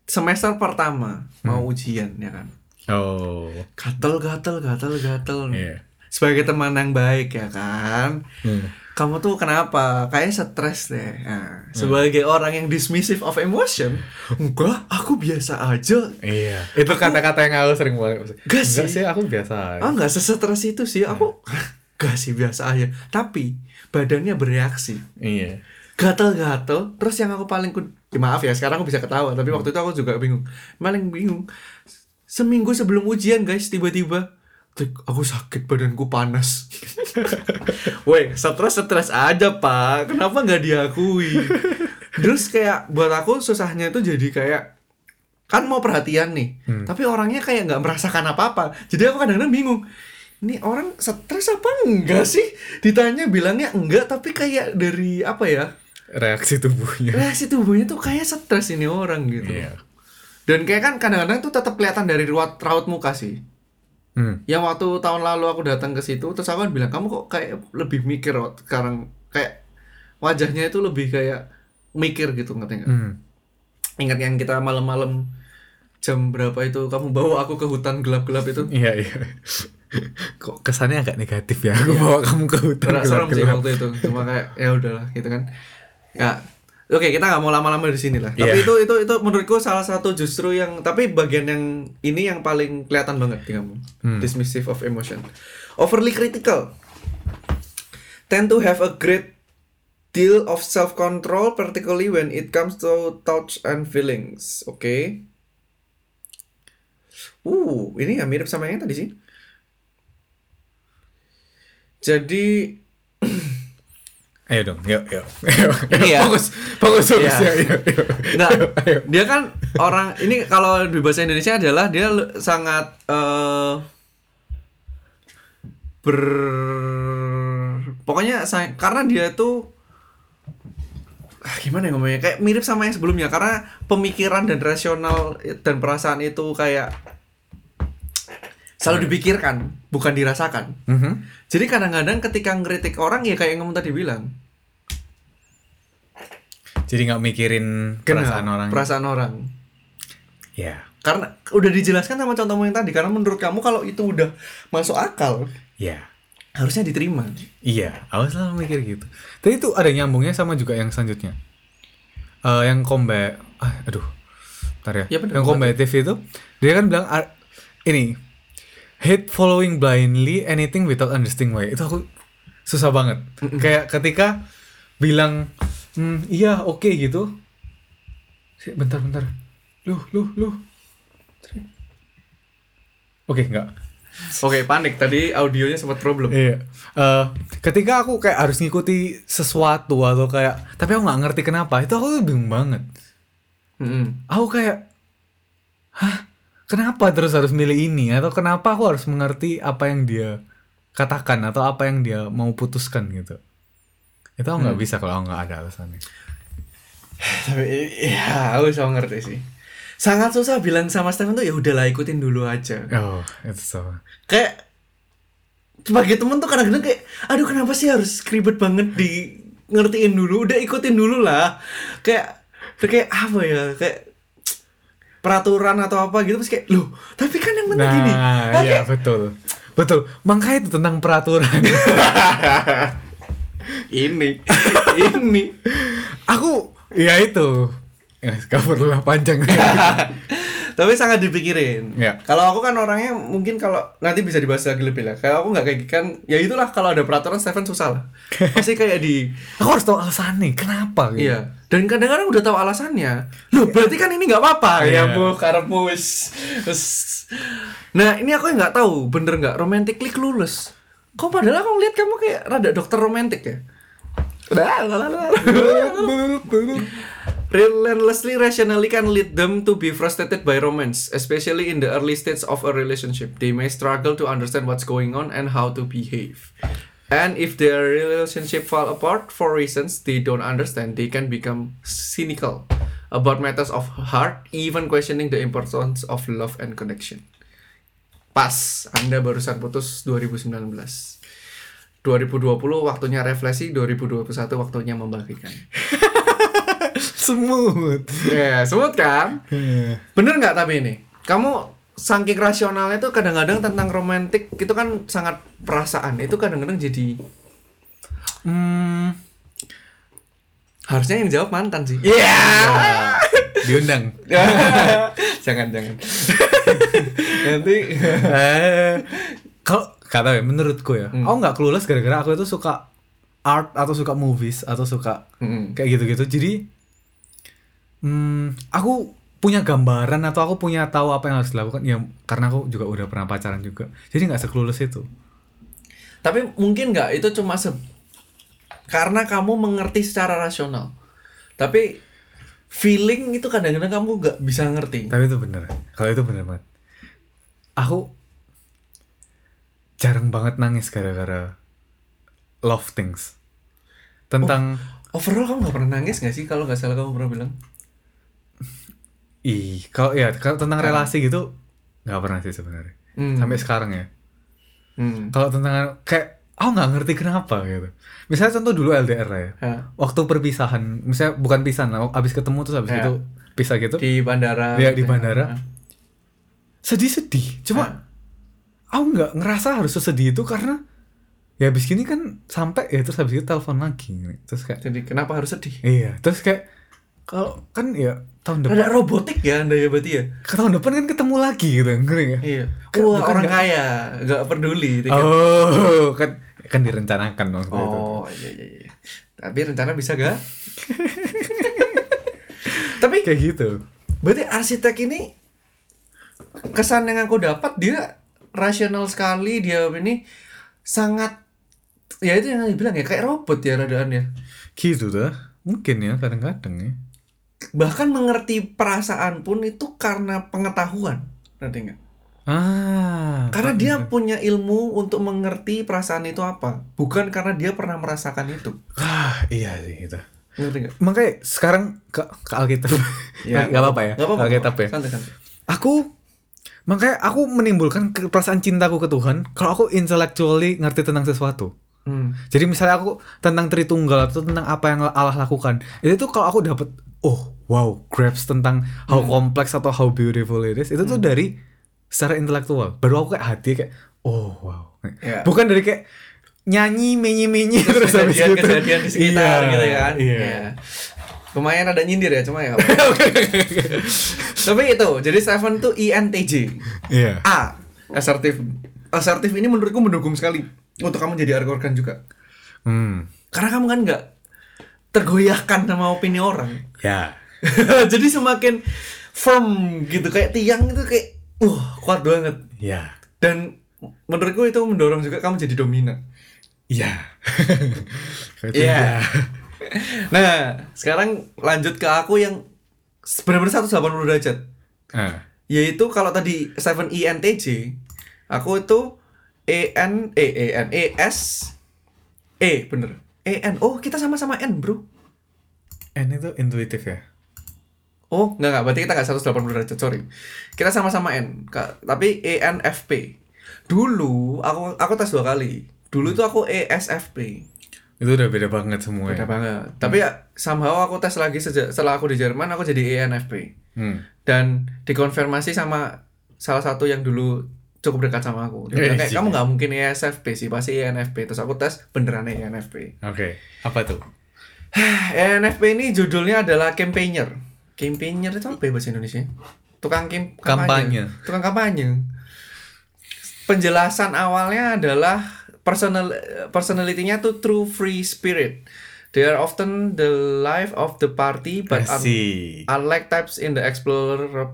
semester pertama mau ujian ya kan Oh. gatel gatel gatel gatel Iya. sebagai teman yang baik ya kan Hmm. Kamu tuh kenapa? Kayaknya stres deh. Nah, sebagai orang yang dismissive of emotion enggak aku biasa aja. Iya. Itu kata-kata yang aku sering banget. Gak sih. sih, aku biasa. ah nggak sesetres itu sih. Aku gak sih biasa aja. Tapi badannya bereaksi. Iya. gatel-gatel. Terus yang aku paling ku- ya, maaf ya sekarang aku bisa ketawa tapi waktu itu aku juga bingung. Paling bingung seminggu sebelum ujian guys tiba-tiba "Tek, aku sakit badanku panas. Woi stres stres aja pak. Kenapa nggak diakui? Terus kayak buat aku susahnya itu jadi kayak kan mau perhatian nih tapi orangnya kayak nggak merasakan apa-apa. Jadi aku kadang-kadang bingung ini orang stres apa enggak sih? Ditanya bilangnya enggak tapi kayak dari apa ya? Reaksi tubuhnya. reaksi tubuhnya tuh kayak stres ini orang gitu. Iya. dan kayak kan kadang-kadang tuh tetap kelihatan dari raut raut muka sih Hmm. yang waktu tahun lalu aku datang ke situ terus aku kan bilang kamu kok kayak lebih mikir sekarang kayak wajahnya itu lebih kayak mikir gitu ngerti nggak Hmm. ingat yang kita malam-malam jam berapa itu kamu bawa aku ke hutan gelap-gelap itu Iya, iya. Kok kesannya agak negatif ya? Aku bawa kamu ke hutan Serem serem sih gelap-gelap. waktu itu cuma kayak ya udahlah gitu kan ya oke kita nggak mau lama-lama di sini lah. Tapi Iya. itu itu itu menurutku salah satu justru yang tapi bagian yang ini yang paling kelihatan banget di kamu. Hmm. dismissive of emotion. Overly critical. Tend to have a great deal of self control particularly when it comes to thoughts and feelings. Oke. Uh ini ya mirip sama yang tadi sih. Jadi Ayo dong, yuk, yuk. Ayo, Ini ya. Fokus, fokus, fokus Iya. ya. Yuk, yuk. Nggak, Ayo. dia kan orang ini kalau di bahasa Indonesia adalah dia sangat eh ber pokoknya say- karena dia tuh ah, gimana ya ngomongnya kayak mirip sama yang sebelumnya karena pemikiran dan rasional dan perasaan itu kayak selalu dipikirkan bukan dirasakan Mhm. jadi kadang-kadang ketika ngeritik orang ya kayak yang kamu tadi bilang Jadi nggak mikirin perasaan orang. perasaan orang Ya, Karena udah dijelaskan sama contohmu yang tadi karena menurut kamu kalau itu udah masuk akal ya. harusnya diterima. Iya, aku selalu mikir gitu. Tapi itu ada nyambungnya sama juga yang selanjutnya. Eh yang combat, ah, aduh, ntar ya. Ya bener, yang combative itu, dia kan bilang ar- ini hate following blindly anything without understanding why. Itu aku susah banget. Kayak ketika bilang, hmm, iya oke gitu. Si- Bentar, bentar. Lu, lu, lu. Oke, enggak. Oke, panik tadi audionya sempat problem. Iya. Eh, ketika aku kayak harus ngikuti sesuatu atau kayak, tapi aku nggak ngerti kenapa, itu aku bingung banget. Mm-mm. Aku kayak, hah, kenapa terus harus milih ini? Atau kenapa aku harus mengerti apa yang dia katakan atau apa yang dia mau putuskan gitu? Itu aku nggak bisa kalau aku nggak ada alasannya. Tapi ya, aku bisa ngerti sih. Sangat susah bilang sama Stephen tuh ya udahlah ikutin dulu aja. Oh, itu sama. Kayak sebagai temen tuh kadang-kadang kayak aduh kenapa sih harus ribet banget di ngertiin dulu udah ikutin dulu lah kayak kayak apa ya kayak peraturan atau apa gitu terus kayak loh tapi kan yang penting gini Nah, Ah, iya kayak, betul. Betul. Makanya itu tentang peraturan. ini ini aku ya itu. Ya, lah panjang. tapi sangat dipikirin Ya. kalau aku kan orangnya mungkin kalau nanti bisa dibahas lagi lebih lah kalau aku nggak kayak kan ya itulah kalau ada peraturan Stephen susah lah pasti kayak di aku harus tahu alasannya kenapa gitu. Iya. Dan kadang-kadang udah tahu alasannya. Loh, berarti kan ini nggak apa-apa Iya. ya, Bu. Wis. wis. Nah, ini aku nggak tahu, bener nggak romantically clueless. Kok padahal aku ngeliat kamu kayak rada dokter romantik ya? Relentlessly rationally can lead them to be frustrated by romance, especially in the early stage of a relationship. They may struggle to understand what's going on and how to behave. And if their relationship fall apart for reasons they don't understand, they can become cynical about matters of heart, even questioning the importance of love and connection. Pas, Anda barusan putus 2019. 2020 waktunya refleksi, 2021 waktunya membagikan. Smooth. Ya, smooth kan? Bener nggak tapi ini? Kamu saking rasionalnya tuh kadang-kadang tentang romantik itu kan sangat perasaan. Itu kadang-kadang jadi Hmm, harusnya yang jawab mantan sih. Iya. Diundang. jangan jangan. Nanti Eh, kalau kata ya menurutku ya, Hmm. aku nggak clueless gara-gara aku itu suka art atau suka movies atau suka Mm-mm. kayak gitu-gitu. Jadi hmm, aku punya gambaran atau aku punya tahu apa yang harus dilakukan ya karena aku juga udah pernah pacaran juga. Jadi nggak sekelulus itu. Tapi mungkin nggak itu cuma se karena kamu mengerti secara rasional. Tapi feeling itu kadang-kadang kamu nggak bisa ngerti. Tapi itu bener. Kalau itu bener banget. Aku jarang banget nangis gara-gara love things. Tentang Overall kamu nggak pernah nangis nggak sih kalau nggak salah kamu pernah bilang? ih, kalau ya kalau tentang relasi gitu nggak pernah sih sebenarnya. Hmm. Sampai sekarang ya. Hmm. Kalau tentang kayak aku nggak ngerti kenapa gitu. Misalnya contoh dulu LDR ya. Ya. Waktu perpisahan, misalnya bukan pisahan, lah, abis ketemu terus abis Ya. itu pisah gitu. Di bandara. Iya, di gitu ya. bandara. Sedih-sedih. Cuma Ah. aku nggak ngerasa harus sesedih itu karena ya habis gini kan sampai ya terus habis itu telepon lagi terus kayak Jadi kenapa harus sedih? iya terus kayak kalau kan ya tahun depan Ada robotik ya anda ya berarti ya? ke tahun depan kan ketemu lagi gitu ngeri nggak? Iya. Kan Wah bukan orang nggak- kaya nggak peduli. tiket. oh kan kan direncanakan itu Oh iya iya iya. Tapi rencana bisa gak? Tapi kayak gitu berarti arsitek ini kesan yang aku dapat dia rasional sekali dia ini sangat ya itu yang dibilang ya kayak robot ya radaannya gitu dah mungkin ya kadang-kadang ya bahkan mengerti perasaan pun itu karena pengetahuan. Nanti nggak? Ah karena dia punya ilmu untuk mengerti perasaan itu apa. Bukan karena dia pernah merasakan itu. Ah iya sih gitu. Ngerti nggak? Makanya sekarang ke, ke Alkitab. Ya, nggak apa-apa ya nggak apa-apa Alkitab ya. santai santai. Aku makanya aku menimbulkan perasaan cintaku ke Tuhan kalau aku intellectually ngerti tentang sesuatu. Hmm. jadi misalnya aku tentang Tritunggal atau tentang apa yang Allah lakukan itu tuh kalau aku dapet oh wow grasp tentang how complex atau how beautiful it is itu tuh dari secara intelektual. Baru aku kayak hati kayak oh wow. Ya. bukan dari kayak nyanyi menyi menyi terus habis gitu kejadian-kejadian di sekitar Iya, gitu kan? iya. Iya. lumayan ada nyindir ya cuma ya tapi itu jadi Stephen tuh INTJ iya. A asertif asertif ini menurutku mendukung sekali untuk kamu jadi argokan juga. Hmm. Karena kamu kan nggak tergoyahkan sama opini orang ya jadi semakin firm gitu kayak tiang itu kayak wah kuat banget ya dan menurutku itu mendorong juga kamu jadi dominan Iya. Kayak Iya. ya. Nah, sekarang lanjut ke aku yang benar-benar 180 derajat. Ah. Yaitu kalau tadi 7 INTJ, aku itu EN E E N E S E bener. EN. Oh, kita sama-sama N, Bro. N itu intuitif ya. Oh, enggak enggak, berarti kita enggak 180 derajat, sorry. Kita sama-sama N, tapi E ENFP. Dulu aku aku tes dua kali. Dulu itu aku E ESFP. Itu udah beda banget semua. Beda ya. banget. Tapi ya somehow aku tes lagi sejak setelah aku di Jerman aku jadi E ENFP. Hmm. dan dikonfirmasi sama salah satu yang dulu cukup dekat sama aku. Dia bilang Eh, kayak sih. kamu nggak mungkin ESFP sih, pasti ENFP. Terus aku tes beneran ENFP. Oke. Apa tuh? ENFP ini judulnya adalah campaigner. Campaigner itu apa ya bahasa Indonesia? Tukang kim Kampanye. Tukang kampanye. Penjelasan awalnya adalah personal personality-nya tuh true free spirit. They are often the life of the party but. Unlike types in the Explorer?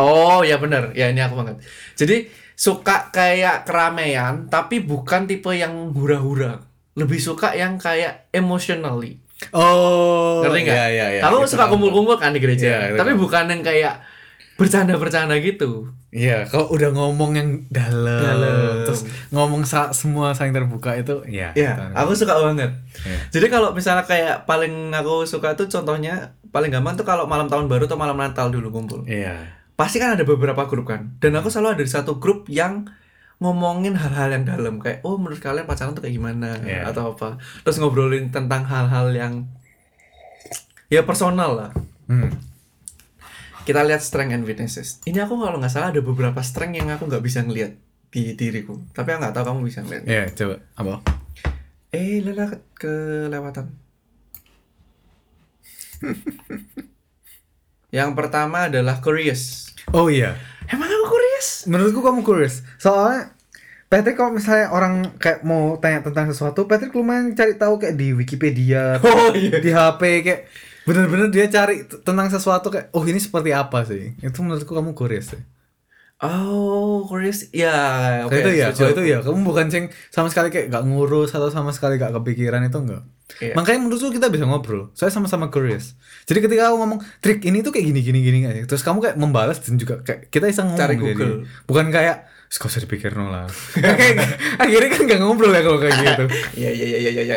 Oh ya bener, ya ini aku banget. Jadi suka kayak keramaian, tapi bukan tipe yang hura-hura. Lebih suka yang kayak emotionally. Oh. Ngerti nggak? Iya, iya, iya. Aku Itu suka tahu. kumpul-kumpul kan di gereja, Iya, itu tapi tahu. bukan yang kayak bercanda-bercanda gitu. Iya, kalau udah ngomong yang dalam, Dalam. terus ngomong sa- semua saling terbuka itu, ya. Ya, itu. aku suka banget. Iya. Jadi kalau misalnya kayak paling aku suka tuh contohnya paling gampang tuh kalau malam tahun baru atau malam Natal dulu kumpul. Iya. Pasti kan ada beberapa grup kan. Dan aku selalu ada di satu grup yang ngomongin hal-hal yang dalam. Kayak oh menurut kalian pacaran tuh kayak gimana? Iya. atau apa. Terus ngobrolin tentang hal-hal yang ya personal lah. Hmm. kita lihat strength and weaknesses. Ini aku kalau nggak salah ada beberapa strength yang aku nggak bisa ngelihat di diriku. Tapi aku nggak tahu kamu bisa ngeliat Ya, coba. Apa? eh Lela ke- kelewatan. Yang pertama adalah curious Oh iya. emang aku curious Menurutku kamu curious. Soalnya Patrick kalau misalnya orang kayak mau tanya tentang sesuatu, Patrick lumayan cari tahu kayak di Wikipedia, oh iya di HP kayak bener-bener dia cari tentang sesuatu kayak oh ini seperti apa sih? Itu menurutku kamu curious sih. Oh, curious. Ya, oke. Itu ya, kalau itu ya, kamu bukan ceng sama sekali kayak gak ngurus atau sama sekali gak kepikiran itu enggak. Iya. Makanya menurutku kita bisa ngobrol. Saya sama-sama curious. Jadi ketika aku ngomong trik ini tuh kayak gini gini gini aja. Terus kamu kayak membalas dan juga kayak kita bisa ngomong Cari jadi. Google. Bukan kayak "Gak usah dipikir no lah. kayak akhirnya kan gak ngobrol ya kalau kayak gitu. Iya, iya, iya, iya, iya.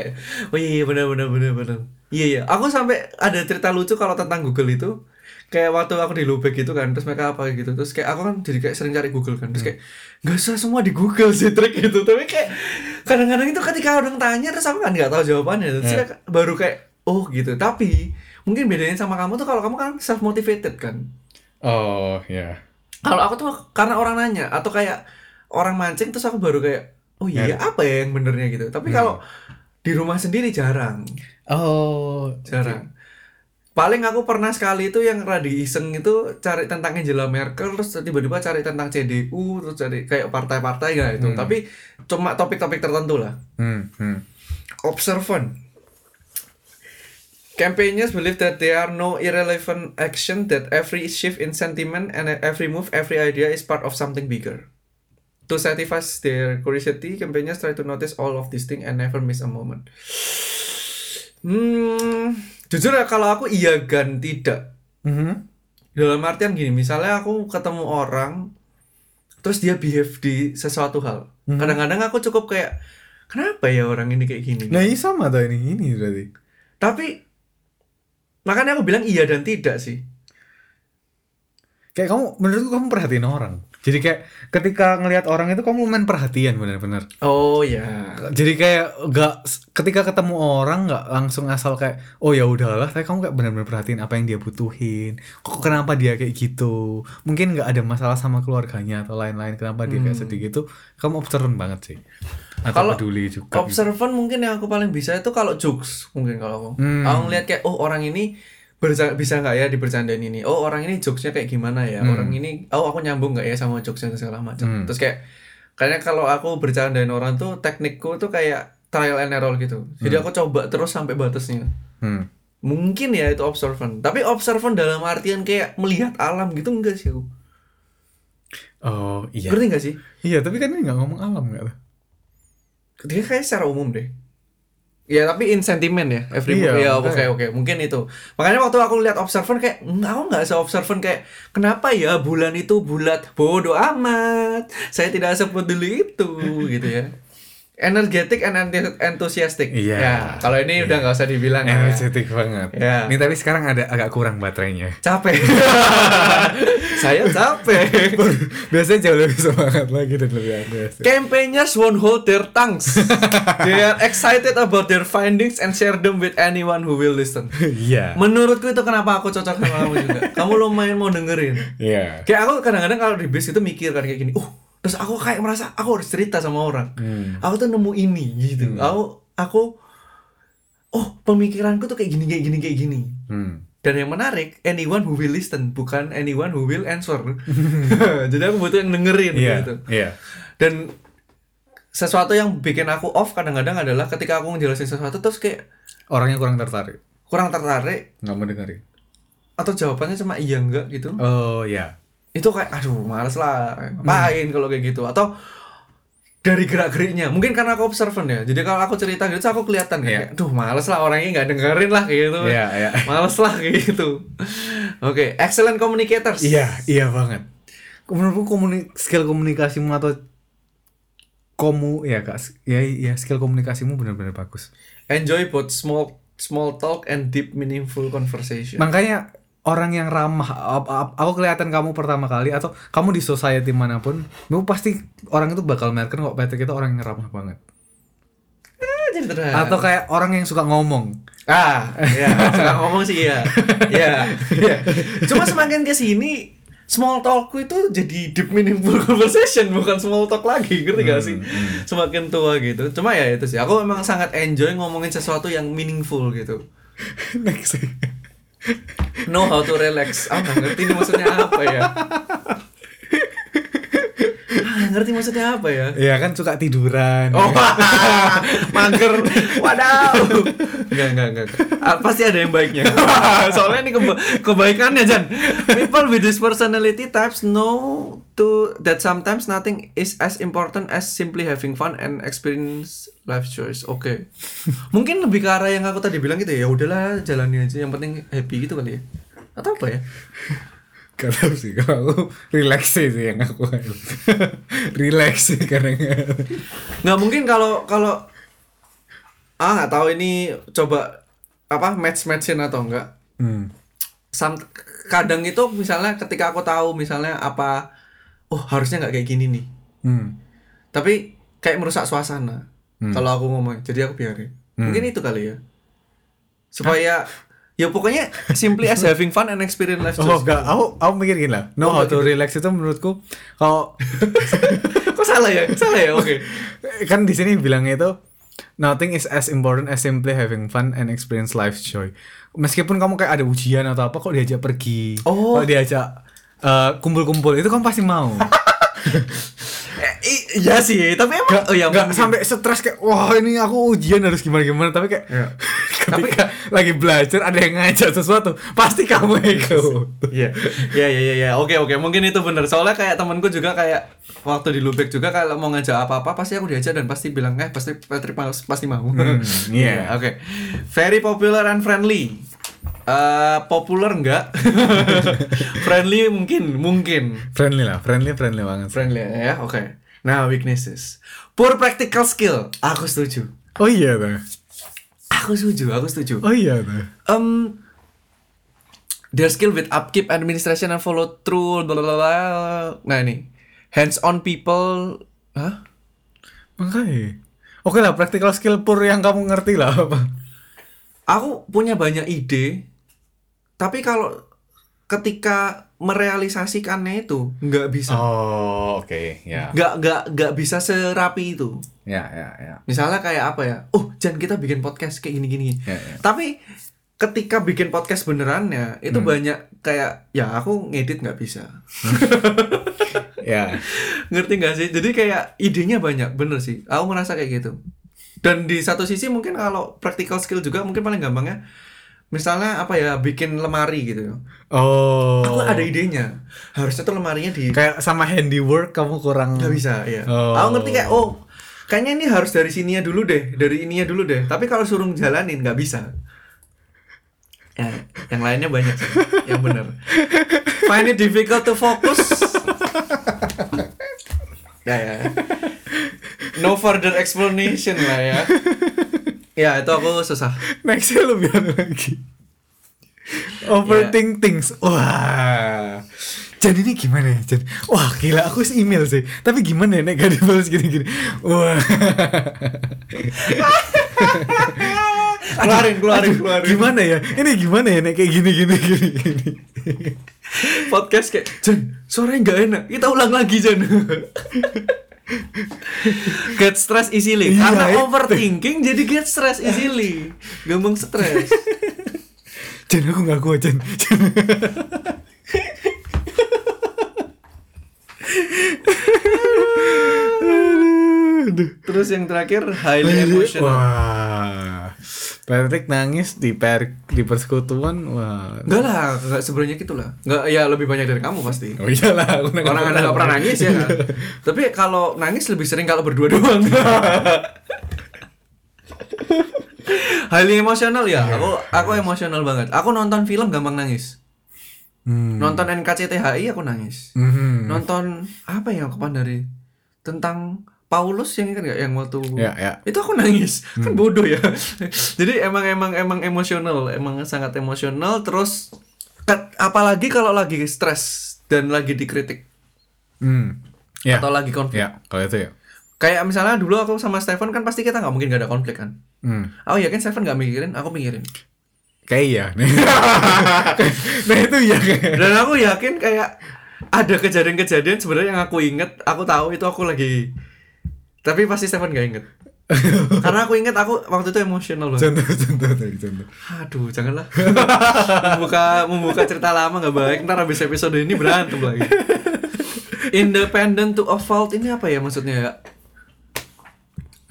Oh iya, iya, benar, benar, benar, benar. Iya, iya. Aku sampai ada cerita lucu kalau tentang Google itu. Kayak waktu aku di Lubek gitu kan, terus mereka apa gitu. Terus kayak aku kan jadi kayak sering cari Google kan. Terus kayak nggak usah semua di Google sih trik gitu. Tapi kayak kadang-kadang itu ketika orang tanya terus aku kan nggak tahu jawabannya. Terus Iya. kayak baru kayak oh gitu. Tapi mungkin bedanya sama kamu tuh kalau kamu kan self motivated kan. Oh ya. Kalau aku tuh karena orang nanya atau kayak orang mancing terus aku baru kayak oh iya apa ya yang benernya gitu. Tapi kalau di rumah sendiri jarang, Oh. jarang. Paling aku pernah sekali itu yang rada iseng itu cari tentang Angela Merkel terus tiba-tiba cari tentang CDU terus cari kayak partai-partai gitu itu. Tapi cuma topik-topik tertentu lah. Hmm, hmm. Observant. Campaigners believe that there are no irrelevant action, that every shift in sentiment and every move, every idea is part of something bigger. To satisfy their curiosity, campaigners try to notice all of these things and never miss a moment. Hmm, jujur ya kalau aku iya dan tidak. Mhm. Dalam artian gini, misalnya aku ketemu orang, terus dia behave di sesuatu hal. Mhm. Kadang-kadang aku cukup kayak, kenapa ya orang ini kayak gini? Nah ini sama tuh ini ini berarti. Tapi makanya aku bilang iya dan tidak sih. Kayak kamu menurutku kamu perhatiin orang. Jadi kayak ketika ngelihat orang itu kamu main perhatian bener-bener. Oh ya. Jadi kayak gak ketika ketemu orang nggak langsung asal kayak oh ya udahlah, tapi kamu kayak benar-benar perhatiin apa yang dia butuhin. Kok kenapa dia kayak gitu? Mungkin nggak ada masalah sama keluarganya atau lain-lain. Kenapa dia kayak sedih gitu? Kamu observant banget sih. Atau Kalau peduli juga. gitu. Observant mungkin yang aku paling bisa itu kalau jokes mungkin kalau aku. Hmm. Aku ngeliat kayak oh orang ini berca- bisa nggak ya dibercandain ini? Oh orang ini jokesnya kayak gimana ya? Hmm. Orang ini oh aku nyambung nggak ya sama jokesnya segala macam. Hmm. Terus kayak kayaknya kalau aku bercandain orang tuh teknikku tuh kayak trial and error gitu. Jadi aku coba terus sampai batasnya. Hmm. Mungkin ya itu observant. Tapi observant dalam artian kayak melihat alam gitu enggak sih aku. Oh iya. Ngerti nggak sih? Iya, tapi kan ini nggak ngomong alam nggak tuh? Dia kayak secara umum deh. Ya tapi in sentiment ya, every Iya, ya oke makanya. oke mungkin itu. Makanya waktu aku lihat observant kayak "Hmm, aku nggak se observant kayak kenapa ya bulan itu bulat bodoh amat. Saya tidak sepeduli itu gitu ya. Energetic and enthusiastic. Iya. Ya, kalau ini udah nggak usah dibilang ya. Energetik banget. Ya. Ini tapi sekarang ada agak kurang baterainya. Capek. Saya capek. Biasanya jauh lebih semangat lagi dan lebih antusias. Campaigners won't hold their tongues. They are excited about their findings and share them with anyone who will listen. Iya. Menurutku itu kenapa aku cocok sama kamu juga. Kamu lumayan mau dengerin. Iya. Kayak aku kadang-kadang kalau di bis itu mikir kan kayak gini. Uh, terus aku kayak merasa aku harus cerita sama orang. Hmm. Aku tuh nemu ini gitu. Aku aku oh pemikiranku tuh kayak gini kayak gini kayak gini. Hmm. Dan yang menarik, anyone who will listen, bukan anyone who will answer. Jadi aku butuh yang dengerin Iya. gitu. Iya. Dan sesuatu yang bikin aku off kadang-kadang adalah ketika aku ngejelasin sesuatu terus kayak Orangnya kurang tertarik. kurang tertarik Nggak mau dengerin. atau jawabannya cuma iya enggak gitu. Oh iya. Itu kayak aduh males lah. Ngapain kalau kayak gitu atau dari gerak-geriknya mungkin karena aku observant ya jadi kalau aku cerita gitu aku kelihatan Iya. kayak duh males lah orangnya nggak dengerin lah kayak gitu Iya, iya. males lah kayak gitu oke excellent communicators Iya, iya banget. Menurutku komuni skill komunikasimu atau komu ya kak, ya ya skill komunikasimu benar-benar bagus. enjoy both small small talk and deep meaningful conversation Makanya orang yang ramah aku kelihatan kamu pertama kali atau kamu di society mana pun kamu pasti orang itu bakal merken kok Patrick itu orang yang ramah banget. Terang. atau kayak orang yang suka ngomong. Ah ya suka ngomong sih ya ya ya cuma semakin ke sini small talk itu jadi deep meaningful conversation bukan small talk lagi ngerti gak sih? semakin tua gitu. Cuma ya itu sih aku memang sangat enjoy ngomongin sesuatu yang meaningful gitu. Next know how to relax. Ah nggak ngerti ini maksudnya apa ya ngerti maksudnya apa ya ya kan suka tiduran Oh, mager. Wadaw. Enggak, enggak, enggak. Ah, pasti ada yang baiknya. Soalnya ini keba- kebaikannya, Jan. People with this personality types know to that sometimes nothing is as important as simply having fun and experience life choice. Oke. Mungkin lebih ke arah yang aku tadi bilang gitu ya. Ya udahlah, jalani aja. Yang penting happy gitu kali ya. Atau apa ya? Gak tau sih kalau aku relax sih yang aku relax sih kadang. Nggak mungkin kalau kalau ah nggak tahu ini coba apa match matchin atau enggak hmm. Sam, kadang itu misalnya ketika aku tahu misalnya apa oh harusnya nggak kayak gini nih. Hmm. tapi kayak merusak suasana kalau aku ngomong jadi aku biarin. Mungkin itu kali ya. Supaya ya pokoknya simply as having fun and experience life Oh enggak, aku aku mikir gini lah. Know how to relax itu menurutku kalau kok salah ya salah ya oke kan di sini bilangnya itu nothing is as important as simply having fun and experience life joy. Meskipun kamu kayak ada ujian atau apa kok diajak pergi, Oh. kok diajak eh, kumpul-kumpul itu kamu pasti mau. Iya sih tapi emang oh ya mungkin. sampai stres kayak wah ini aku ujian harus gimana gimana tapi kayak Iya. ketika lagi belajar ada yang ngajak sesuatu pasti kamu ikut. Iya, iya, iya, iya, iya. Oke, oke. Mungkin itu bener. Soalnya kayak temanku juga kayak waktu di Lubek juga kalau mau ngajak apa-apa pasti aku diajak dan pasti bilang eh pasti Patrick pas- pasti mau. iya. Oke. Very popular and friendly. Eh populer enggak? friendly mungkin, mungkin. Friendly lah, friendly friendly banget. Friendly ya, oke. Nah, weaknesses. Poor practical skill. Aku setuju. Oh iya tuh. Aku setuju, aku setuju. Oh iya tuh. Um, their skill with upkeep, administration, and follow through. Blah. Nah ini, hands on people. Hah? Makanya. Oke lah, practical skill pur yang kamu ngerti lah apa. Aku punya banyak ide, tapi kalau ketika merealisasikannya itu nggak bisa, Oh, oke, ya. nggak nggak nggak bisa serapi itu. Ya, ya, ya. Misalnya kayak apa ya? Oh, jangan kita bikin podcast kayak gini-gini. Ya, ya. Tapi ketika bikin podcast benerannya itu banyak kayak ya aku ngedit nggak bisa. Ya. ngerti gak sih jadi kayak idenya banyak bener sih aku merasa kayak gitu dan di satu sisi mungkin kalau practical skill juga mungkin paling gampangnya misalnya apa ya bikin lemari gitu. Oh. aku ada idenya. Harusnya tuh lemarinya di Kayak sama handiwork kamu kurang nggak bisa ya Oh. aku ngerti kayak oh kayaknya ini harus dari sininya dulu deh dari ininya dulu deh. Tapi kalau suruh jalanin nggak bisa. Ya, yang lainnya banyak sih yang bener find it difficult to focus. Ya ya no further explanation lah ya ya itu aku susah Nextnya lebih anu lagi. Overthink things. Wah. Jan ini gimana ya Jan? Wah gila aku email sih Tapi gimana ya Nek gak dibalas gini-gini Wah keluarin keluarin keluarin Gimana ya Ini gimana ya Nek kayak gini-gini gini, gini. podcast kayak Jan suaranya nggak enak kita ulang lagi Jan get stress easily Iya, karena itu. overthinking jadi get stress easily gampang stres Jan aku gak kuat Jan, Jan. Terus yang terakhir highly emotional Wah. Patrick nangis di per di persekutuan. Wah. enggak lah enggak sebenarnya gitu lah enggak ya lebih banyak dari kamu pasti Oh iyalah, aku orang anda nggak pernah nangis ya kan? tapi kalau nangis lebih sering kalau berdua doang highly emotional ya aku aku emosional banget aku nonton film gampang nangis Hmm. nonton NKCTHI aku nangis Mhm. nonton apa yang aku dari tentang Paulus yang kan nggak yang waktu Ya, ya. itu aku nangis kan bodoh ya jadi emang emang emang emosional emang sangat emosional terus apalagi kalau lagi stres dan lagi dikritik Hmm. Ya. atau lagi konflik. Ya, kalau itu ya. Kayak misalnya dulu aku sama Stephen kan pasti kita nggak mungkin gak ada konflik kan. Hmm. Aku yakin Stephen nggak mikirin, aku mikirin. Kayak iya. nah itu ya. Dan aku yakin kayak ada kejadian-kejadian sebenarnya yang aku inget, aku tahu itu aku lagi. Tapi pasti Stephen nggak inget. Karena aku inget aku waktu itu emosional banget. Contoh, contoh tadi contoh. Aduh, janganlah. membuka membuka cerita lama nggak baik. Ntar habis episode ini berantem lagi. Independent to a fault ini apa ya maksudnya ya?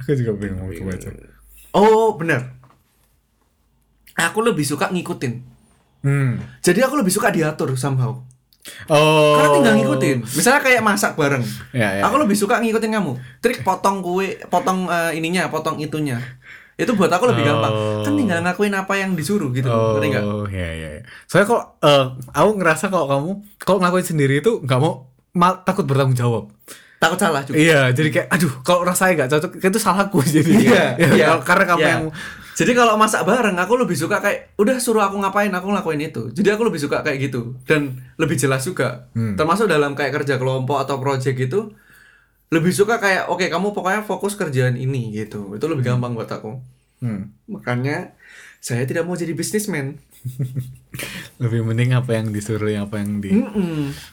Aku juga pengen mau baca. Oh, benar. Aku lebih suka ngikutin. Hmm. Jadi aku lebih suka diatur somehow. Oh. Karena tinggal ngikutin. Misalnya kayak masak bareng. Ya, ya. Aku lebih suka ngikutin kamu. Trik potong kue, potong eh, ininya, potong itunya. Itu buat aku lebih gampang. Kan tinggal ngakuin apa yang disuruh gitu. Oh, Ngerti nggak? ya ya. ya. Soalnya kalau eh, aku ngerasa kalau kamu kalau ngelakuin sendiri itu nggak mau mal, takut bertanggung jawab. Takut salah juga. Iya, jadi kayak aduh kalau rasanya nggak cocok itu salahku jadi. Iya, Ya, iya. kalau- karena kamu Iya. yang Jadi kalau masak bareng, aku lebih suka kayak udah suruh aku ngapain, aku ngelakuin itu. Jadi aku lebih suka kayak gitu dan lebih jelas juga. Hmm. Termasuk dalam kayak kerja kelompok atau project gitu, lebih suka kayak oke kamu pokoknya fokus kerjaan ini gitu. Itu lebih gampang buat aku. Hmm. Makanya saya tidak mau jadi businessman. lebih mending apa yang disuruh yang apa yang di.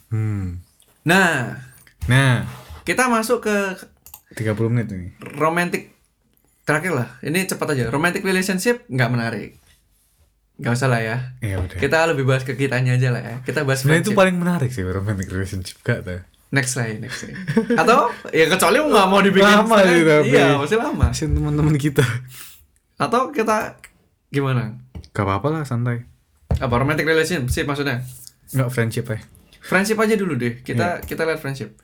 Hmm. Nah, Nah, kita masuk ke 30 menit ini. romantic terakhir lah. Ini cepat aja. Romantic relationship nggak menarik. Nggak usah lah ya. Ya udah. Kita lebih bahas ke kitanya aja lah ya. Kita bahas Sebenarnya itu paling menarik sih romantic relationship gak tuh. Next lah, next lah. Atau ya kecuali nggak mau dibikin Lama sih tapi. Iya, masih lama. Kasian teman-teman kita. Atau kita gimana? Gak apa-apa lah santai. Apa romantic relationship maksudnya? Nggak friendship ya. Friendship aja dulu deh. Kita kita lihat friendship.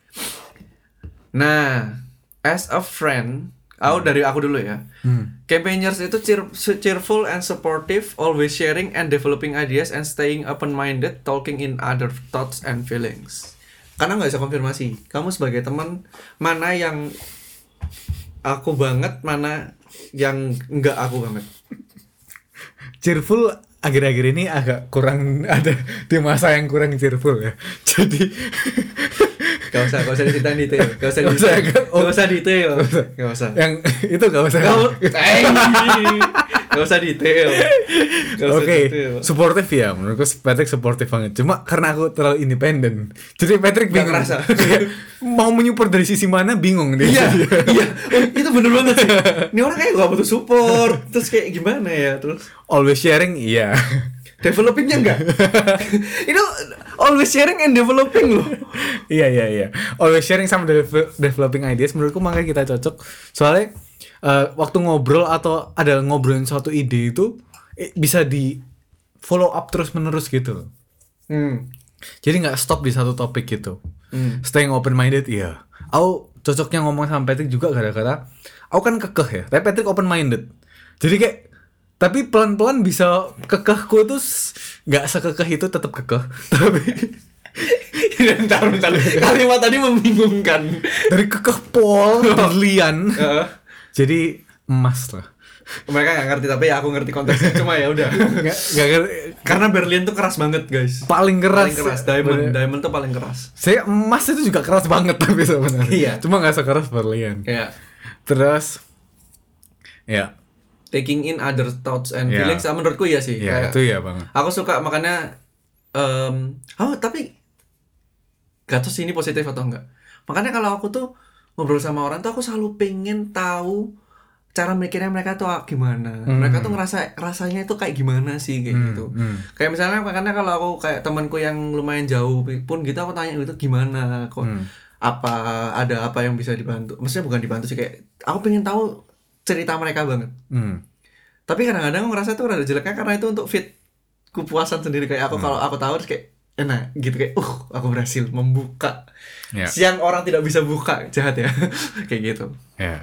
Nah, as a friend, aku dari aku dulu ya. Hmm. Campaigners itu cheer- cheerful and supportive, always sharing and developing ideas and staying open-minded, talking in other thoughts and feelings. Karena nggak bisa konfirmasi, kamu sebagai teman mana yang aku banget, mana yang nggak aku banget. Cheerful akhir-akhir ini agak kurang ada di masa yang kurang cheerful ya. Jadi Gak usah, gak usah diceritain detail, gak usah Gak usah, detail, gak- gak usah detail, gak usah. yang itu gak usah. Gak, gak usah detail. Gak Oke, detail. supportive ya. Menurutku Patrick supportive banget. Cuma karena aku terlalu independen, jadi Patrick Gak bingung. Kayak mau menyupport dari sisi mana bingung dia. Iya, iya, Oh, itu bener banget sih. Ini orang kayak gak butuh support, terus kayak gimana ya, terus Always sharing, iya. Developingnya enggak? itu always sharing and developing loh. iya iya iya. Always sharing sama devel- developing ideas menurutku makanya kita cocok. Soalnya eh, waktu ngobrol atau ada ngobrolin suatu ide itu eh, bisa di follow up terus menerus gitu loh. Hmm. Jadi nggak stop di satu topik gitu. Hmm. Staying open minded iya. Aku cocoknya ngomong sama Patrick juga gara-gara aku kan kekeh ya, tapi Patrick open minded. Jadi kayak tapi pelan-pelan bisa kekehku tuh nggak sekekeh itu tetap kekeh. Tapi bentar, bentar. Kalimat tadi membingungkan. dari kekeh pol berlian Heeh. jadi emas lah. mereka nggak ngerti tapi aku ngerti konteksnya cuma ya udah. Nggak ngerti. Karena Berlin tuh keras banget guys. paling keras. Paling keras. Diamond, Bener. diamond tuh paling keras. Saya emas itu juga keras banget tapi sebenarnya. Iya. Cuma nggak sekeras berlian. Kayak Terus ya, taking in other thoughts and Iya. feelings ah, menurutku iya sih. ya Kayak- itu ya banget. Aku suka makanya em oh tapi gak tahu sih ini positif atau enggak. Makanya kalau aku tuh ngobrol sama orang tuh aku selalu pengen tahu cara mikirnya mereka tuh gimana. Hmm. Mereka tuh ngerasa rasanya itu kayak gimana sih kayak Hmm, gitu. hmm. Kayak misalnya makanya kalau aku kayak temanku yang lumayan jauh pun gitu aku tanya itu gimana kok Hmm. apa ada apa yang bisa dibantu. Maksudnya bukan dibantu sih kayak aku pengen tahu cerita mereka banget. Hmm. Tapi kadang-kadang aku ngerasa tuh rada jeleknya karena itu untuk fit kepuasan sendiri kayak aku kalau aku tahu kayak enak gitu kayak uh aku berhasil membuka Ya. yang orang tidak bisa buka jahat ya kayak gitu Ya.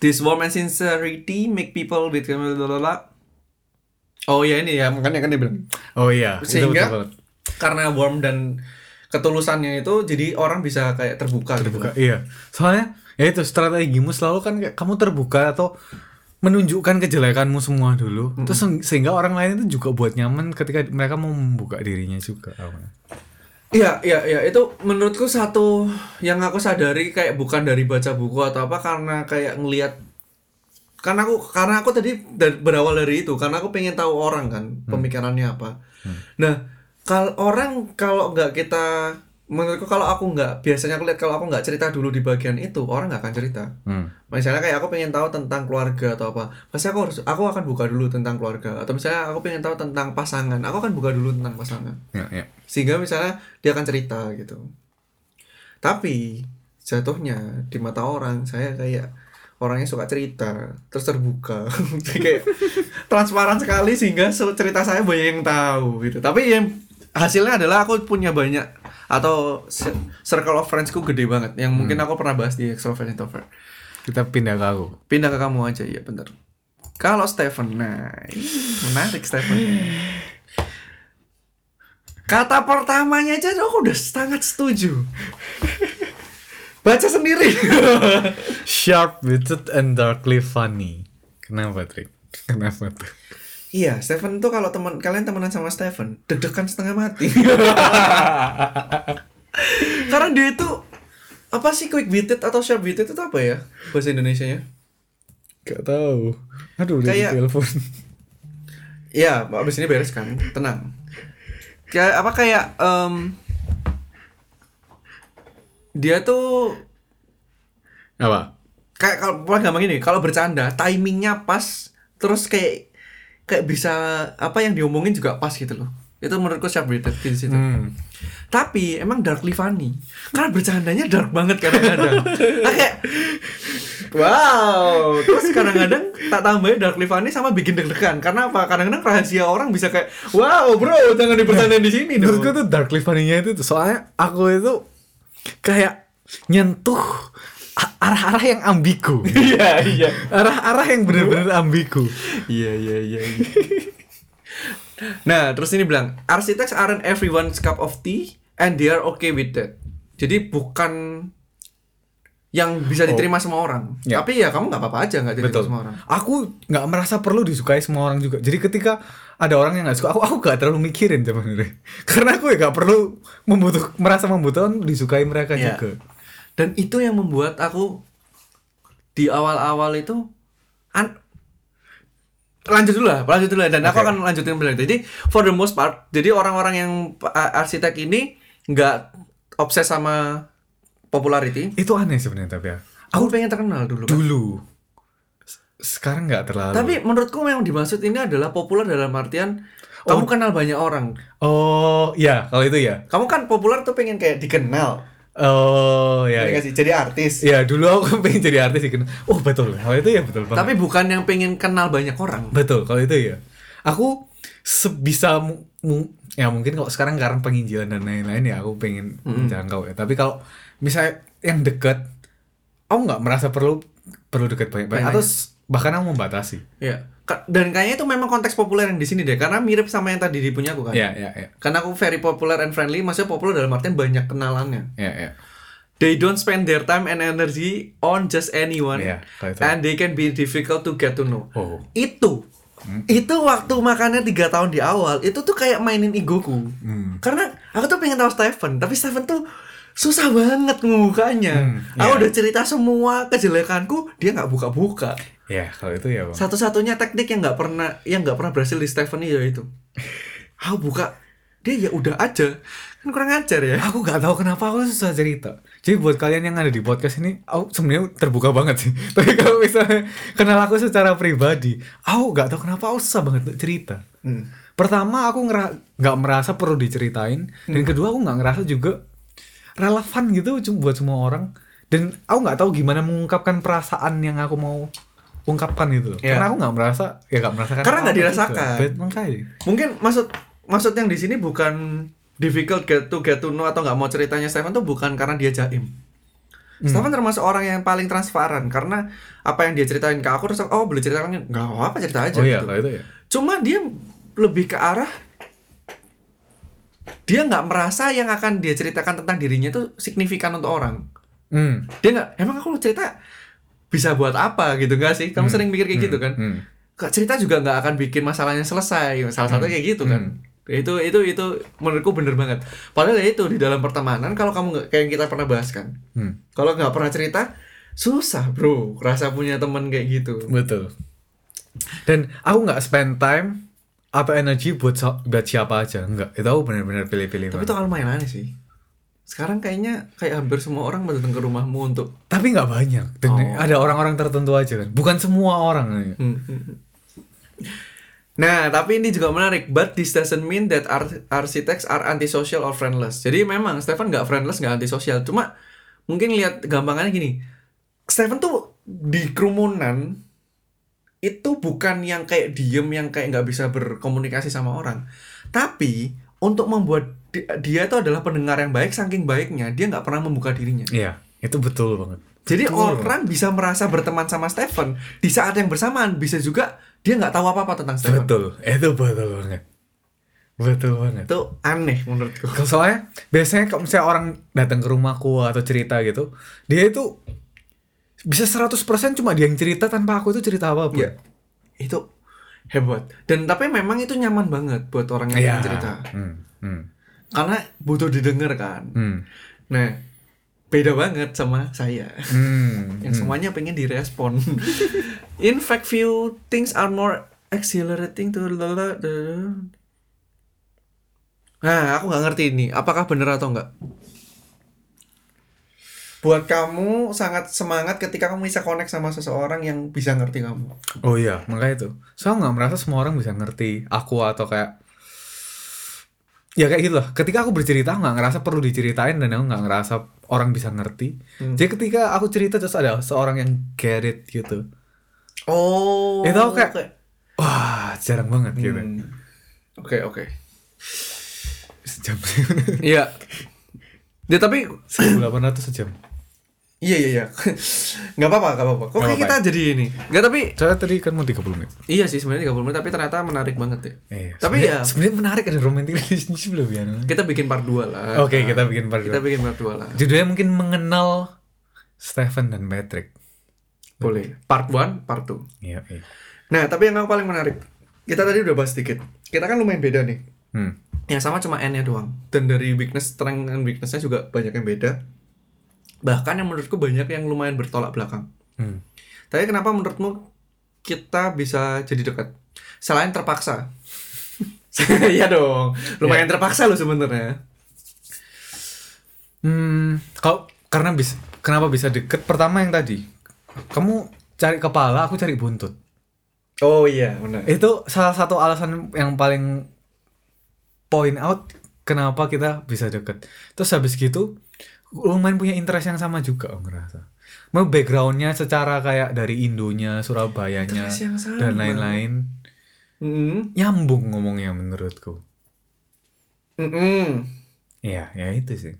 this warm and sincerity make people with oh ya ini ya makanya kan dia bilang Oh iya, itu Sehingga- betul banget. karena warm dan ketulusannya itu jadi orang bisa kayak terbuka, terbuka. gitu Iya. Soalnya ya itu strategimu selalu kan kayak kamu terbuka atau menunjukkan kejelekanmu semua dulu. Terus se- sehingga orang lain itu juga buat nyaman ketika mereka mau membuka dirinya juga Iya, iya, iya. Itu menurutku satu yang aku sadari kayak bukan dari baca buku atau apa karena kayak ngelihat karena aku karena aku tadi berawal dari itu karena aku pengen tahu orang kan pemikirannya apa. Nah, kalau orang kalau nggak kita menurutku kalau aku nggak biasanya aku lihat kalau aku nggak cerita dulu di bagian itu orang nggak akan cerita. hmm. Misalnya kayak aku pengen tahu tentang keluarga atau apa, pasti aku harus aku akan buka dulu tentang keluarga atau misalnya aku pengen tahu tentang pasangan, aku akan buka dulu tentang pasangan ya, ya. sehingga misalnya dia akan cerita gitu tapi jatuhnya di mata orang saya kayak orangnya suka cerita terus terbuka kayak transparan sekali sehingga se- cerita saya banyak yang tahu gitu tapi yang hasilnya adalah aku punya banyak atau circle of friendsku gede banget. Yang mungkin aku pernah bahas di extrovert introvert. Kita pindah ke aku. Pindah ke kamu aja ya bener. Kalau Stephen nah menarik Stephen kata pertamanya aja aku udah sangat setuju. Baca sendiri. Sharp witted and darkly funny. Kenapa Trik? Kenapa tuh iya Stephen tuh kalau teman kalian temenan sama Stephen deg-degan setengah mati. Karena dia itu apa sih quick witted atau sharp witted itu apa ya bahasa Indonesia nya gak tahu aduh Kayak- di telepon Iya, abis ini beres kan, tenang. Kayak apa kayak em, dia tuh apa? kayak kalau gampang gini, kalau bercanda timingnya pas, terus kayak kayak bisa apa yang diomongin juga pas gitu loh. Itu menurutku witted di situ. hmm. Tapi emang darkly funny. Karena bercandanya dark banget kadang-kadang. Nah, kayak Wow, terus kadang-kadang tak tambahin darkly funny sama bikin deg-degan. Karena apa? Kadang-kadang rahasia orang bisa kayak, wow bro, jangan dipercandain di sini menurutku tuh darkly funny-nya itu soalnya aku itu kayak nyentuh arah-arah yang ambigu Iya iya. arah-arah yang bener-bener ambigu Iya iya iya. iya. nah terus ini bilang, architects aren't everyone's cup of tea and they are okay with that. Jadi bukan yang bisa diterima semua orang. Ya. Tapi ya kamu nggak apa-apa aja nggak diterima betul semua orang. aku nggak merasa perlu disukai semua orang juga jadi ketika ada orang yang nggak suka aku aku gak terlalu mikirin sebenarnya karena aku ya gak perlu membutuh merasa membutuhkan disukai mereka Iya. juga Dan itu yang membuat aku di awal-awal itu an lanjut dulu lah, lanjut dulu lah. Dan aku Oke. akan lanjutin bilang. Jadi for the most part, jadi orang-orang yang arsitek ini nggak obses sama popularity. itu aneh sebenarnya tapi ya Aku pengen terkenal dulu. Kan? dulu sekarang nggak terlalu Tapi menurutku yang dimaksud ini adalah populer dalam artian kamu kenal banyak orang. oh ya kalau itu ya Kamu kan populer tuh pengen kayak dikenal. Oh ya Iya ya. sih? Jadi artis. Ya dulu aku pengen jadi artis sih. Oh betul, kalau itu ya betul banget. Tapi bukan yang pengen kenal banyak orang. betul kalau itu ya. Aku sebisa ya mungkin kalau sekarang karena penginjilan dan lain-lain ya aku pengen menjangkau ya. Tapi kalau misalnya yang dekat, aku nggak merasa perlu perlu dekat banyak-banyak Banyak. atau bahkan aku membatasi. Iya. Dan kayaknya itu memang konteks populer yang di sini deh, karena mirip sama yang tadi di punya aku kan. Ya ya ya Karena aku very popular and friendly, maksudnya populer dalam artian banyak kenalannya. ya ya. They don't spend their time and energy on just anyone, itu. and they can be difficult to get to know. Oh. Itu, itu waktu makannya tiga tahun di awal, itu tuh kayak mainin egoku. Hmm. Karena aku tuh pengen tahu Stephen, tapi Stephen tuh susah banget ngebukanya. Hmm, aku iya. udah cerita semua kejelekanku, dia nggak buka-buka. Ya kalau itu ya bang. Satu-satunya teknik yang nggak pernah yang nggak pernah berhasil di Stephen ya itu. Aku buka dia ya udah aja kan kurang ajar ya. Aku gak tahu kenapa aku susah cerita. Jadi buat kalian yang ada di podcast ini, aku sebenarnya terbuka banget sih. Tapi kalau misalnya kenal aku secara pribadi, aku gak tahu kenapa aku susah banget untuk cerita. Hmm. Pertama aku nggak merasa perlu diceritain, dan kedua aku nggak ngerasa juga relevan gitu cuma buat semua orang. Dan aku nggak tahu gimana mengungkapkan perasaan yang aku mau ungkapkan itu. Iya. Karena aku nggak merasa, ya nggak merasakan. Karena nggak apa-apa dirasakan. Makanya. Mungkin maksud maksud yang di sini bukan difficult get to get to know atau nggak mau ceritanya Stephen tuh bukan karena dia jaim. Stephen termasuk orang yang paling transparan karena apa yang dia ceritain ke aku terus oh boleh ceritakan nggak apa cerita aja Oh iya, gitu. itu ya. Cuma dia lebih ke arah dia nggak merasa yang akan dia ceritakan tentang dirinya itu signifikan untuk orang. Hmm. Dia nggak emang aku cerita bisa buat apa gitu gak sih? Kamu Hmm, sering mikir kayak gitu hmm, kan? Hmm. Cerita juga nggak akan bikin masalahnya selesai? Salah satu Hmm, kayak gitu kan. Itu itu itu menurutku bener banget. Padahal ya itu di dalam pertemanan kalau kamu nggak kayak yang kita pernah bahas kan. Hmm. kalau nggak pernah cerita susah bro rasa punya teman kayak gitu. Betul. Dan aku nggak spend time atau energi buat buat siapa aja, enggak. Itu aku benar-benar pilih-pilih. tapi itu main aneh sih sekarang kayaknya kayak hampir semua orang mau datang ke rumahmu untuk Tapi nggak banyak. Dan Oh. ada orang-orang tertentu aja kan. Bukan semua orang. Hmm, hmm, hmm. Nah, tapi ini juga menarik. But this doesn't mean that ar- architects are antisocial or friendless. Jadi memang Stephen nggak friendless, nggak antisosial. Cuma mungkin lihat gampangannya gini. Stephen tuh di kerumunan itu bukan yang kayak diem, yang kayak nggak bisa berkomunikasi sama orang. Tapi untuk membuat dia itu adalah pendengar yang baik, saking baiknya dia nggak pernah membuka dirinya. Iya, itu betul banget. Jadi Betul. orang bisa merasa berteman sama Stephen di saat yang bersamaan bisa juga dia nggak tahu apa-apa tentang Stephen. Betul. Itu betul banget. Betul banget. Itu aneh menurutku. Soalnya biasanya kalau misalnya orang datang ke rumahku atau cerita gitu, dia itu bisa 100% cuma dia yang cerita tanpa aku itu cerita apa pun. Iya. Itu hebat. Dan tapi memang itu nyaman banget buat orang yang pengen cerita. Hmm, hmm, Karena butuh didengar kan. hmm, Nah, beda banget sama saya. hmm, yang hmm. semuanya pengen direspon. In fact, few things are more exhilarating to Nah, aku nggak ngerti ini. Apakah bener atau enggak? Buat kamu sangat semangat ketika kamu bisa connect sama seseorang yang bisa ngerti kamu. Oh iya, makanya itu. Soalnya nggak merasa semua orang bisa ngerti aku atau kayak ya kayak gitu loh. Ketika aku bercerita aku nggak ngerasa perlu diceritain dan aku nggak ngerasa orang bisa ngerti. Hmm. Jadi ketika aku cerita terus ada seorang yang get it gitu. Oh. Itu aku kayak- oke. Wah, jarang banget gitu. Hmm. Oke, oke. Sejam. Iya. Ya tapi 1800 sejam. Iya iya iya. nggak apa-apa, nggak apa-apa. Kok kayak kita jadi ini? Nggak tapi Soalnya tadi kan mau 30 menit. Iya sih sebenarnya 30 menit tapi ternyata menarik banget ya. Iya. Tapi ya- sebenarnya menarik ada romantic relationship lebih ya. Kita bikin part 2 lah. Oke, kita bikin part Kita dua. bikin part 2 lah. Judulnya mungkin mengenal Stephen dan Patrick. Boleh. Part 1, part 2. Iya, iya. Nah, tapi yang aku paling menarik. Kita tadi udah bahas sedikit. Kita kan lumayan beda nih. Hmm. Yang sama cuma N-nya doang. Dan dari weakness, strength and weakness-nya juga banyak yang beda. Bahkan yang menurutku banyak yang lumayan bertolak belakang. Hmm. Tapi kenapa menurutmu kita bisa jadi dekat? Selain terpaksa. Iya dong. Lumayan terpaksa loh sebenarnya. Hmm, kalau karena bisa kenapa bisa deket? Pertama yang tadi, kamu cari kepala, aku cari buntut. Oh iya, benar. Itu salah satu alasan yang paling point out kenapa kita bisa deket. Terus habis gitu, lumayan punya interest yang sama juga, aku ngerasa. Mau backgroundnya secara kayak dari Indonya, Surabayanya, dan lain-lain Mm-mm. nyambung ngomongnya menurutku. Iya, ya itu sih.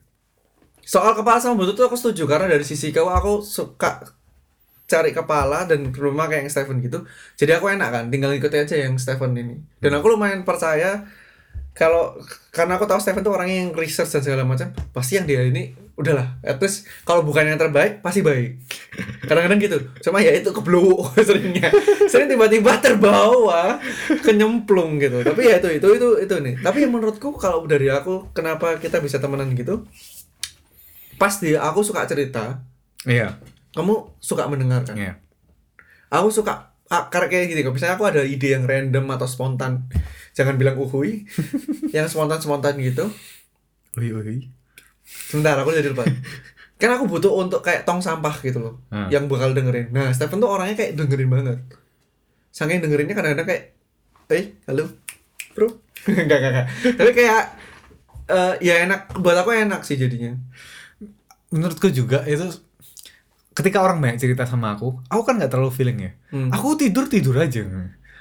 Soal kepala sama buntut tuh aku setuju karena dari sisi kau aku suka cari kepala dan rumah kayak yang Stephen gitu. Jadi aku enak kan, tinggal ikuti aja yang Stephen ini. Dan aku lumayan percaya kalau karena aku tahu Stephen tuh orangnya yang research dan segala macam, pasti yang dia ini udahlah. At least kalau bukan yang terbaik pasti baik. Kadang-kadang gitu. Cuma ya itu keblu seringnya. Sering tiba-tiba terbawa kenyemplung gitu. Tapi ya itu itu itu itu nih. Tapi menurutku kalau dari aku kenapa kita bisa temenan gitu? Pasti aku suka cerita, Iya, kamu suka mendengarkan. iya. Aku suka ah, karena kayak kalau misalnya aku ada ide yang random atau spontan, jangan bilang uhui, yang spontan-spontan gitu. Ui, ui. Sebentar, aku jadi lupa. kan aku butuh untuk kayak tong sampah gitu loh, Hmm. yang bakal dengerin. Nah, Stephen tuh orangnya kayak dengerin banget. Saking dengerinnya kadang-kadang kayak, eh, halo, bro. enggak, enggak, enggak. Tapi kayak, eh, ya enak, buat aku enak sih jadinya. menurutku juga itu ketika orang banyak cerita sama aku, aku kan nggak terlalu feeling ya. Hmm. Aku tidur tidur aja.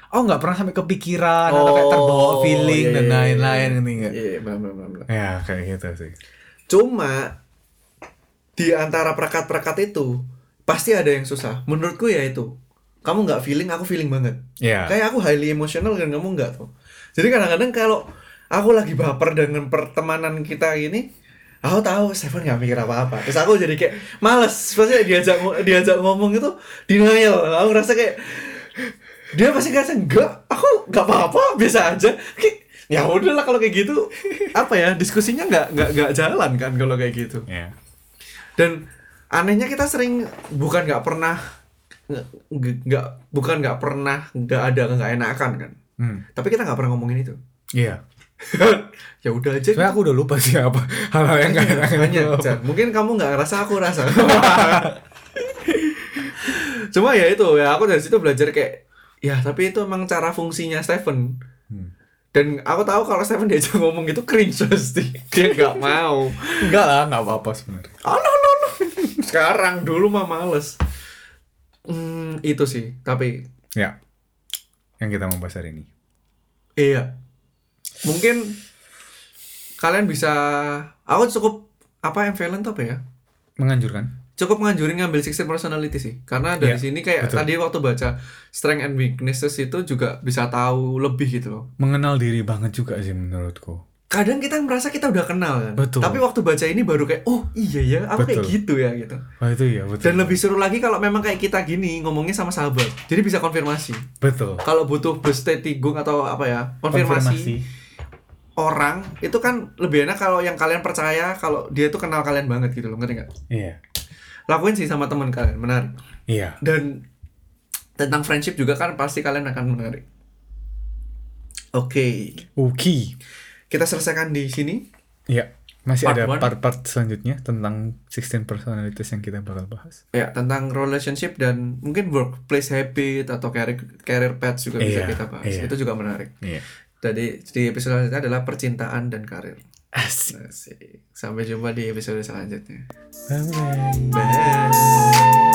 Aku nggak pernah sampai kepikiran atau kayak terbawa Oh, feeling iya, dan iya, lain-lain iya. gitu nggak? Iya, benar, benar, benar. Ya kayak gitu sih. Cuma di antara perekat-perekat itu pasti ada yang susah. Menurutku ya itu. Kamu nggak feeling, aku feeling banget. Ya. Kayak aku highly emotional dan kamu nggak tuh. Jadi kadang-kadang kalau aku lagi baper dengan pertemanan kita ini, aku tahu Stephen nggak mikir apa-apa terus aku jadi kayak males pasti diajak diajak ngomong itu denial aku ngerasa kayak dia pasti ngerasa enggak aku nggak apa-apa biasa aja kayak ya udahlah kalau kayak gitu apa ya diskusinya nggak nggak nggak jalan kan kalau kayak gitu Iya. dan anehnya kita sering bukan nggak pernah nggak nggak bukan nggak pernah nggak ada nggak enakan kan Hmm. tapi kita nggak pernah ngomongin itu Iya. ya udah aja Soalnya aku udah lupa sih apa hal-hal yang gak enak. Makanya, Chan, mungkin kamu nggak ngerasa aku rasa cuma ya itu ya aku dari situ belajar kayak ya tapi itu emang cara fungsinya Stephen Hmm. Dan aku tahu kalau Stephen diajak ngomong itu cringe pasti dia nggak mau Enggak lah, nggak apa-apa sebenarnya. oh no no no sekarang dulu mah males hmm, itu sih tapi Ya. Yang kita mau bahas hari ini. iya mungkin kalian bisa aku cukup apa ambivalent apa ya Menganjurkan. Cukup nganjurin ngambil 16 personality sih karena dari Iya, sini kayak betul. tadi waktu baca strength and weaknesses itu juga bisa tahu lebih gitu loh Mengenal diri banget juga sih menurutku. kadang kita merasa kita udah kenal kan Betul. tapi waktu baca ini baru kayak oh iya ya aku kayak Betul. gitu ya gitu Wah itu ya betul. dan lebih seru lagi kalau memang kayak kita gini ngomongnya sama sahabat jadi bisa konfirmasi betul. kalau butuh bestetigung atau apa ya konfirmasi, orang itu kan lebih enak kalau yang kalian percaya kalau dia tuh kenal kalian banget gitu loh ngerti nggak Iya. Lakuin sih sama teman kalian menarik Iya. dan tentang friendship juga kan pasti kalian akan menarik. Oke, Oke. kita selesaikan di sini. Iya. Masih Part ada part-part selanjutnya tentang 16 personalities yang kita bakal bahas. Ya, tentang relationship dan mungkin workplace habit atau career career paths juga bisa Iya, kita bahas. iya. Itu juga menarik. Iya. Jadi di episode selanjutnya adalah percintaan dan karir. Asik. Asik. Sampai jumpa di episode selanjutnya. Bye-bye. Bye.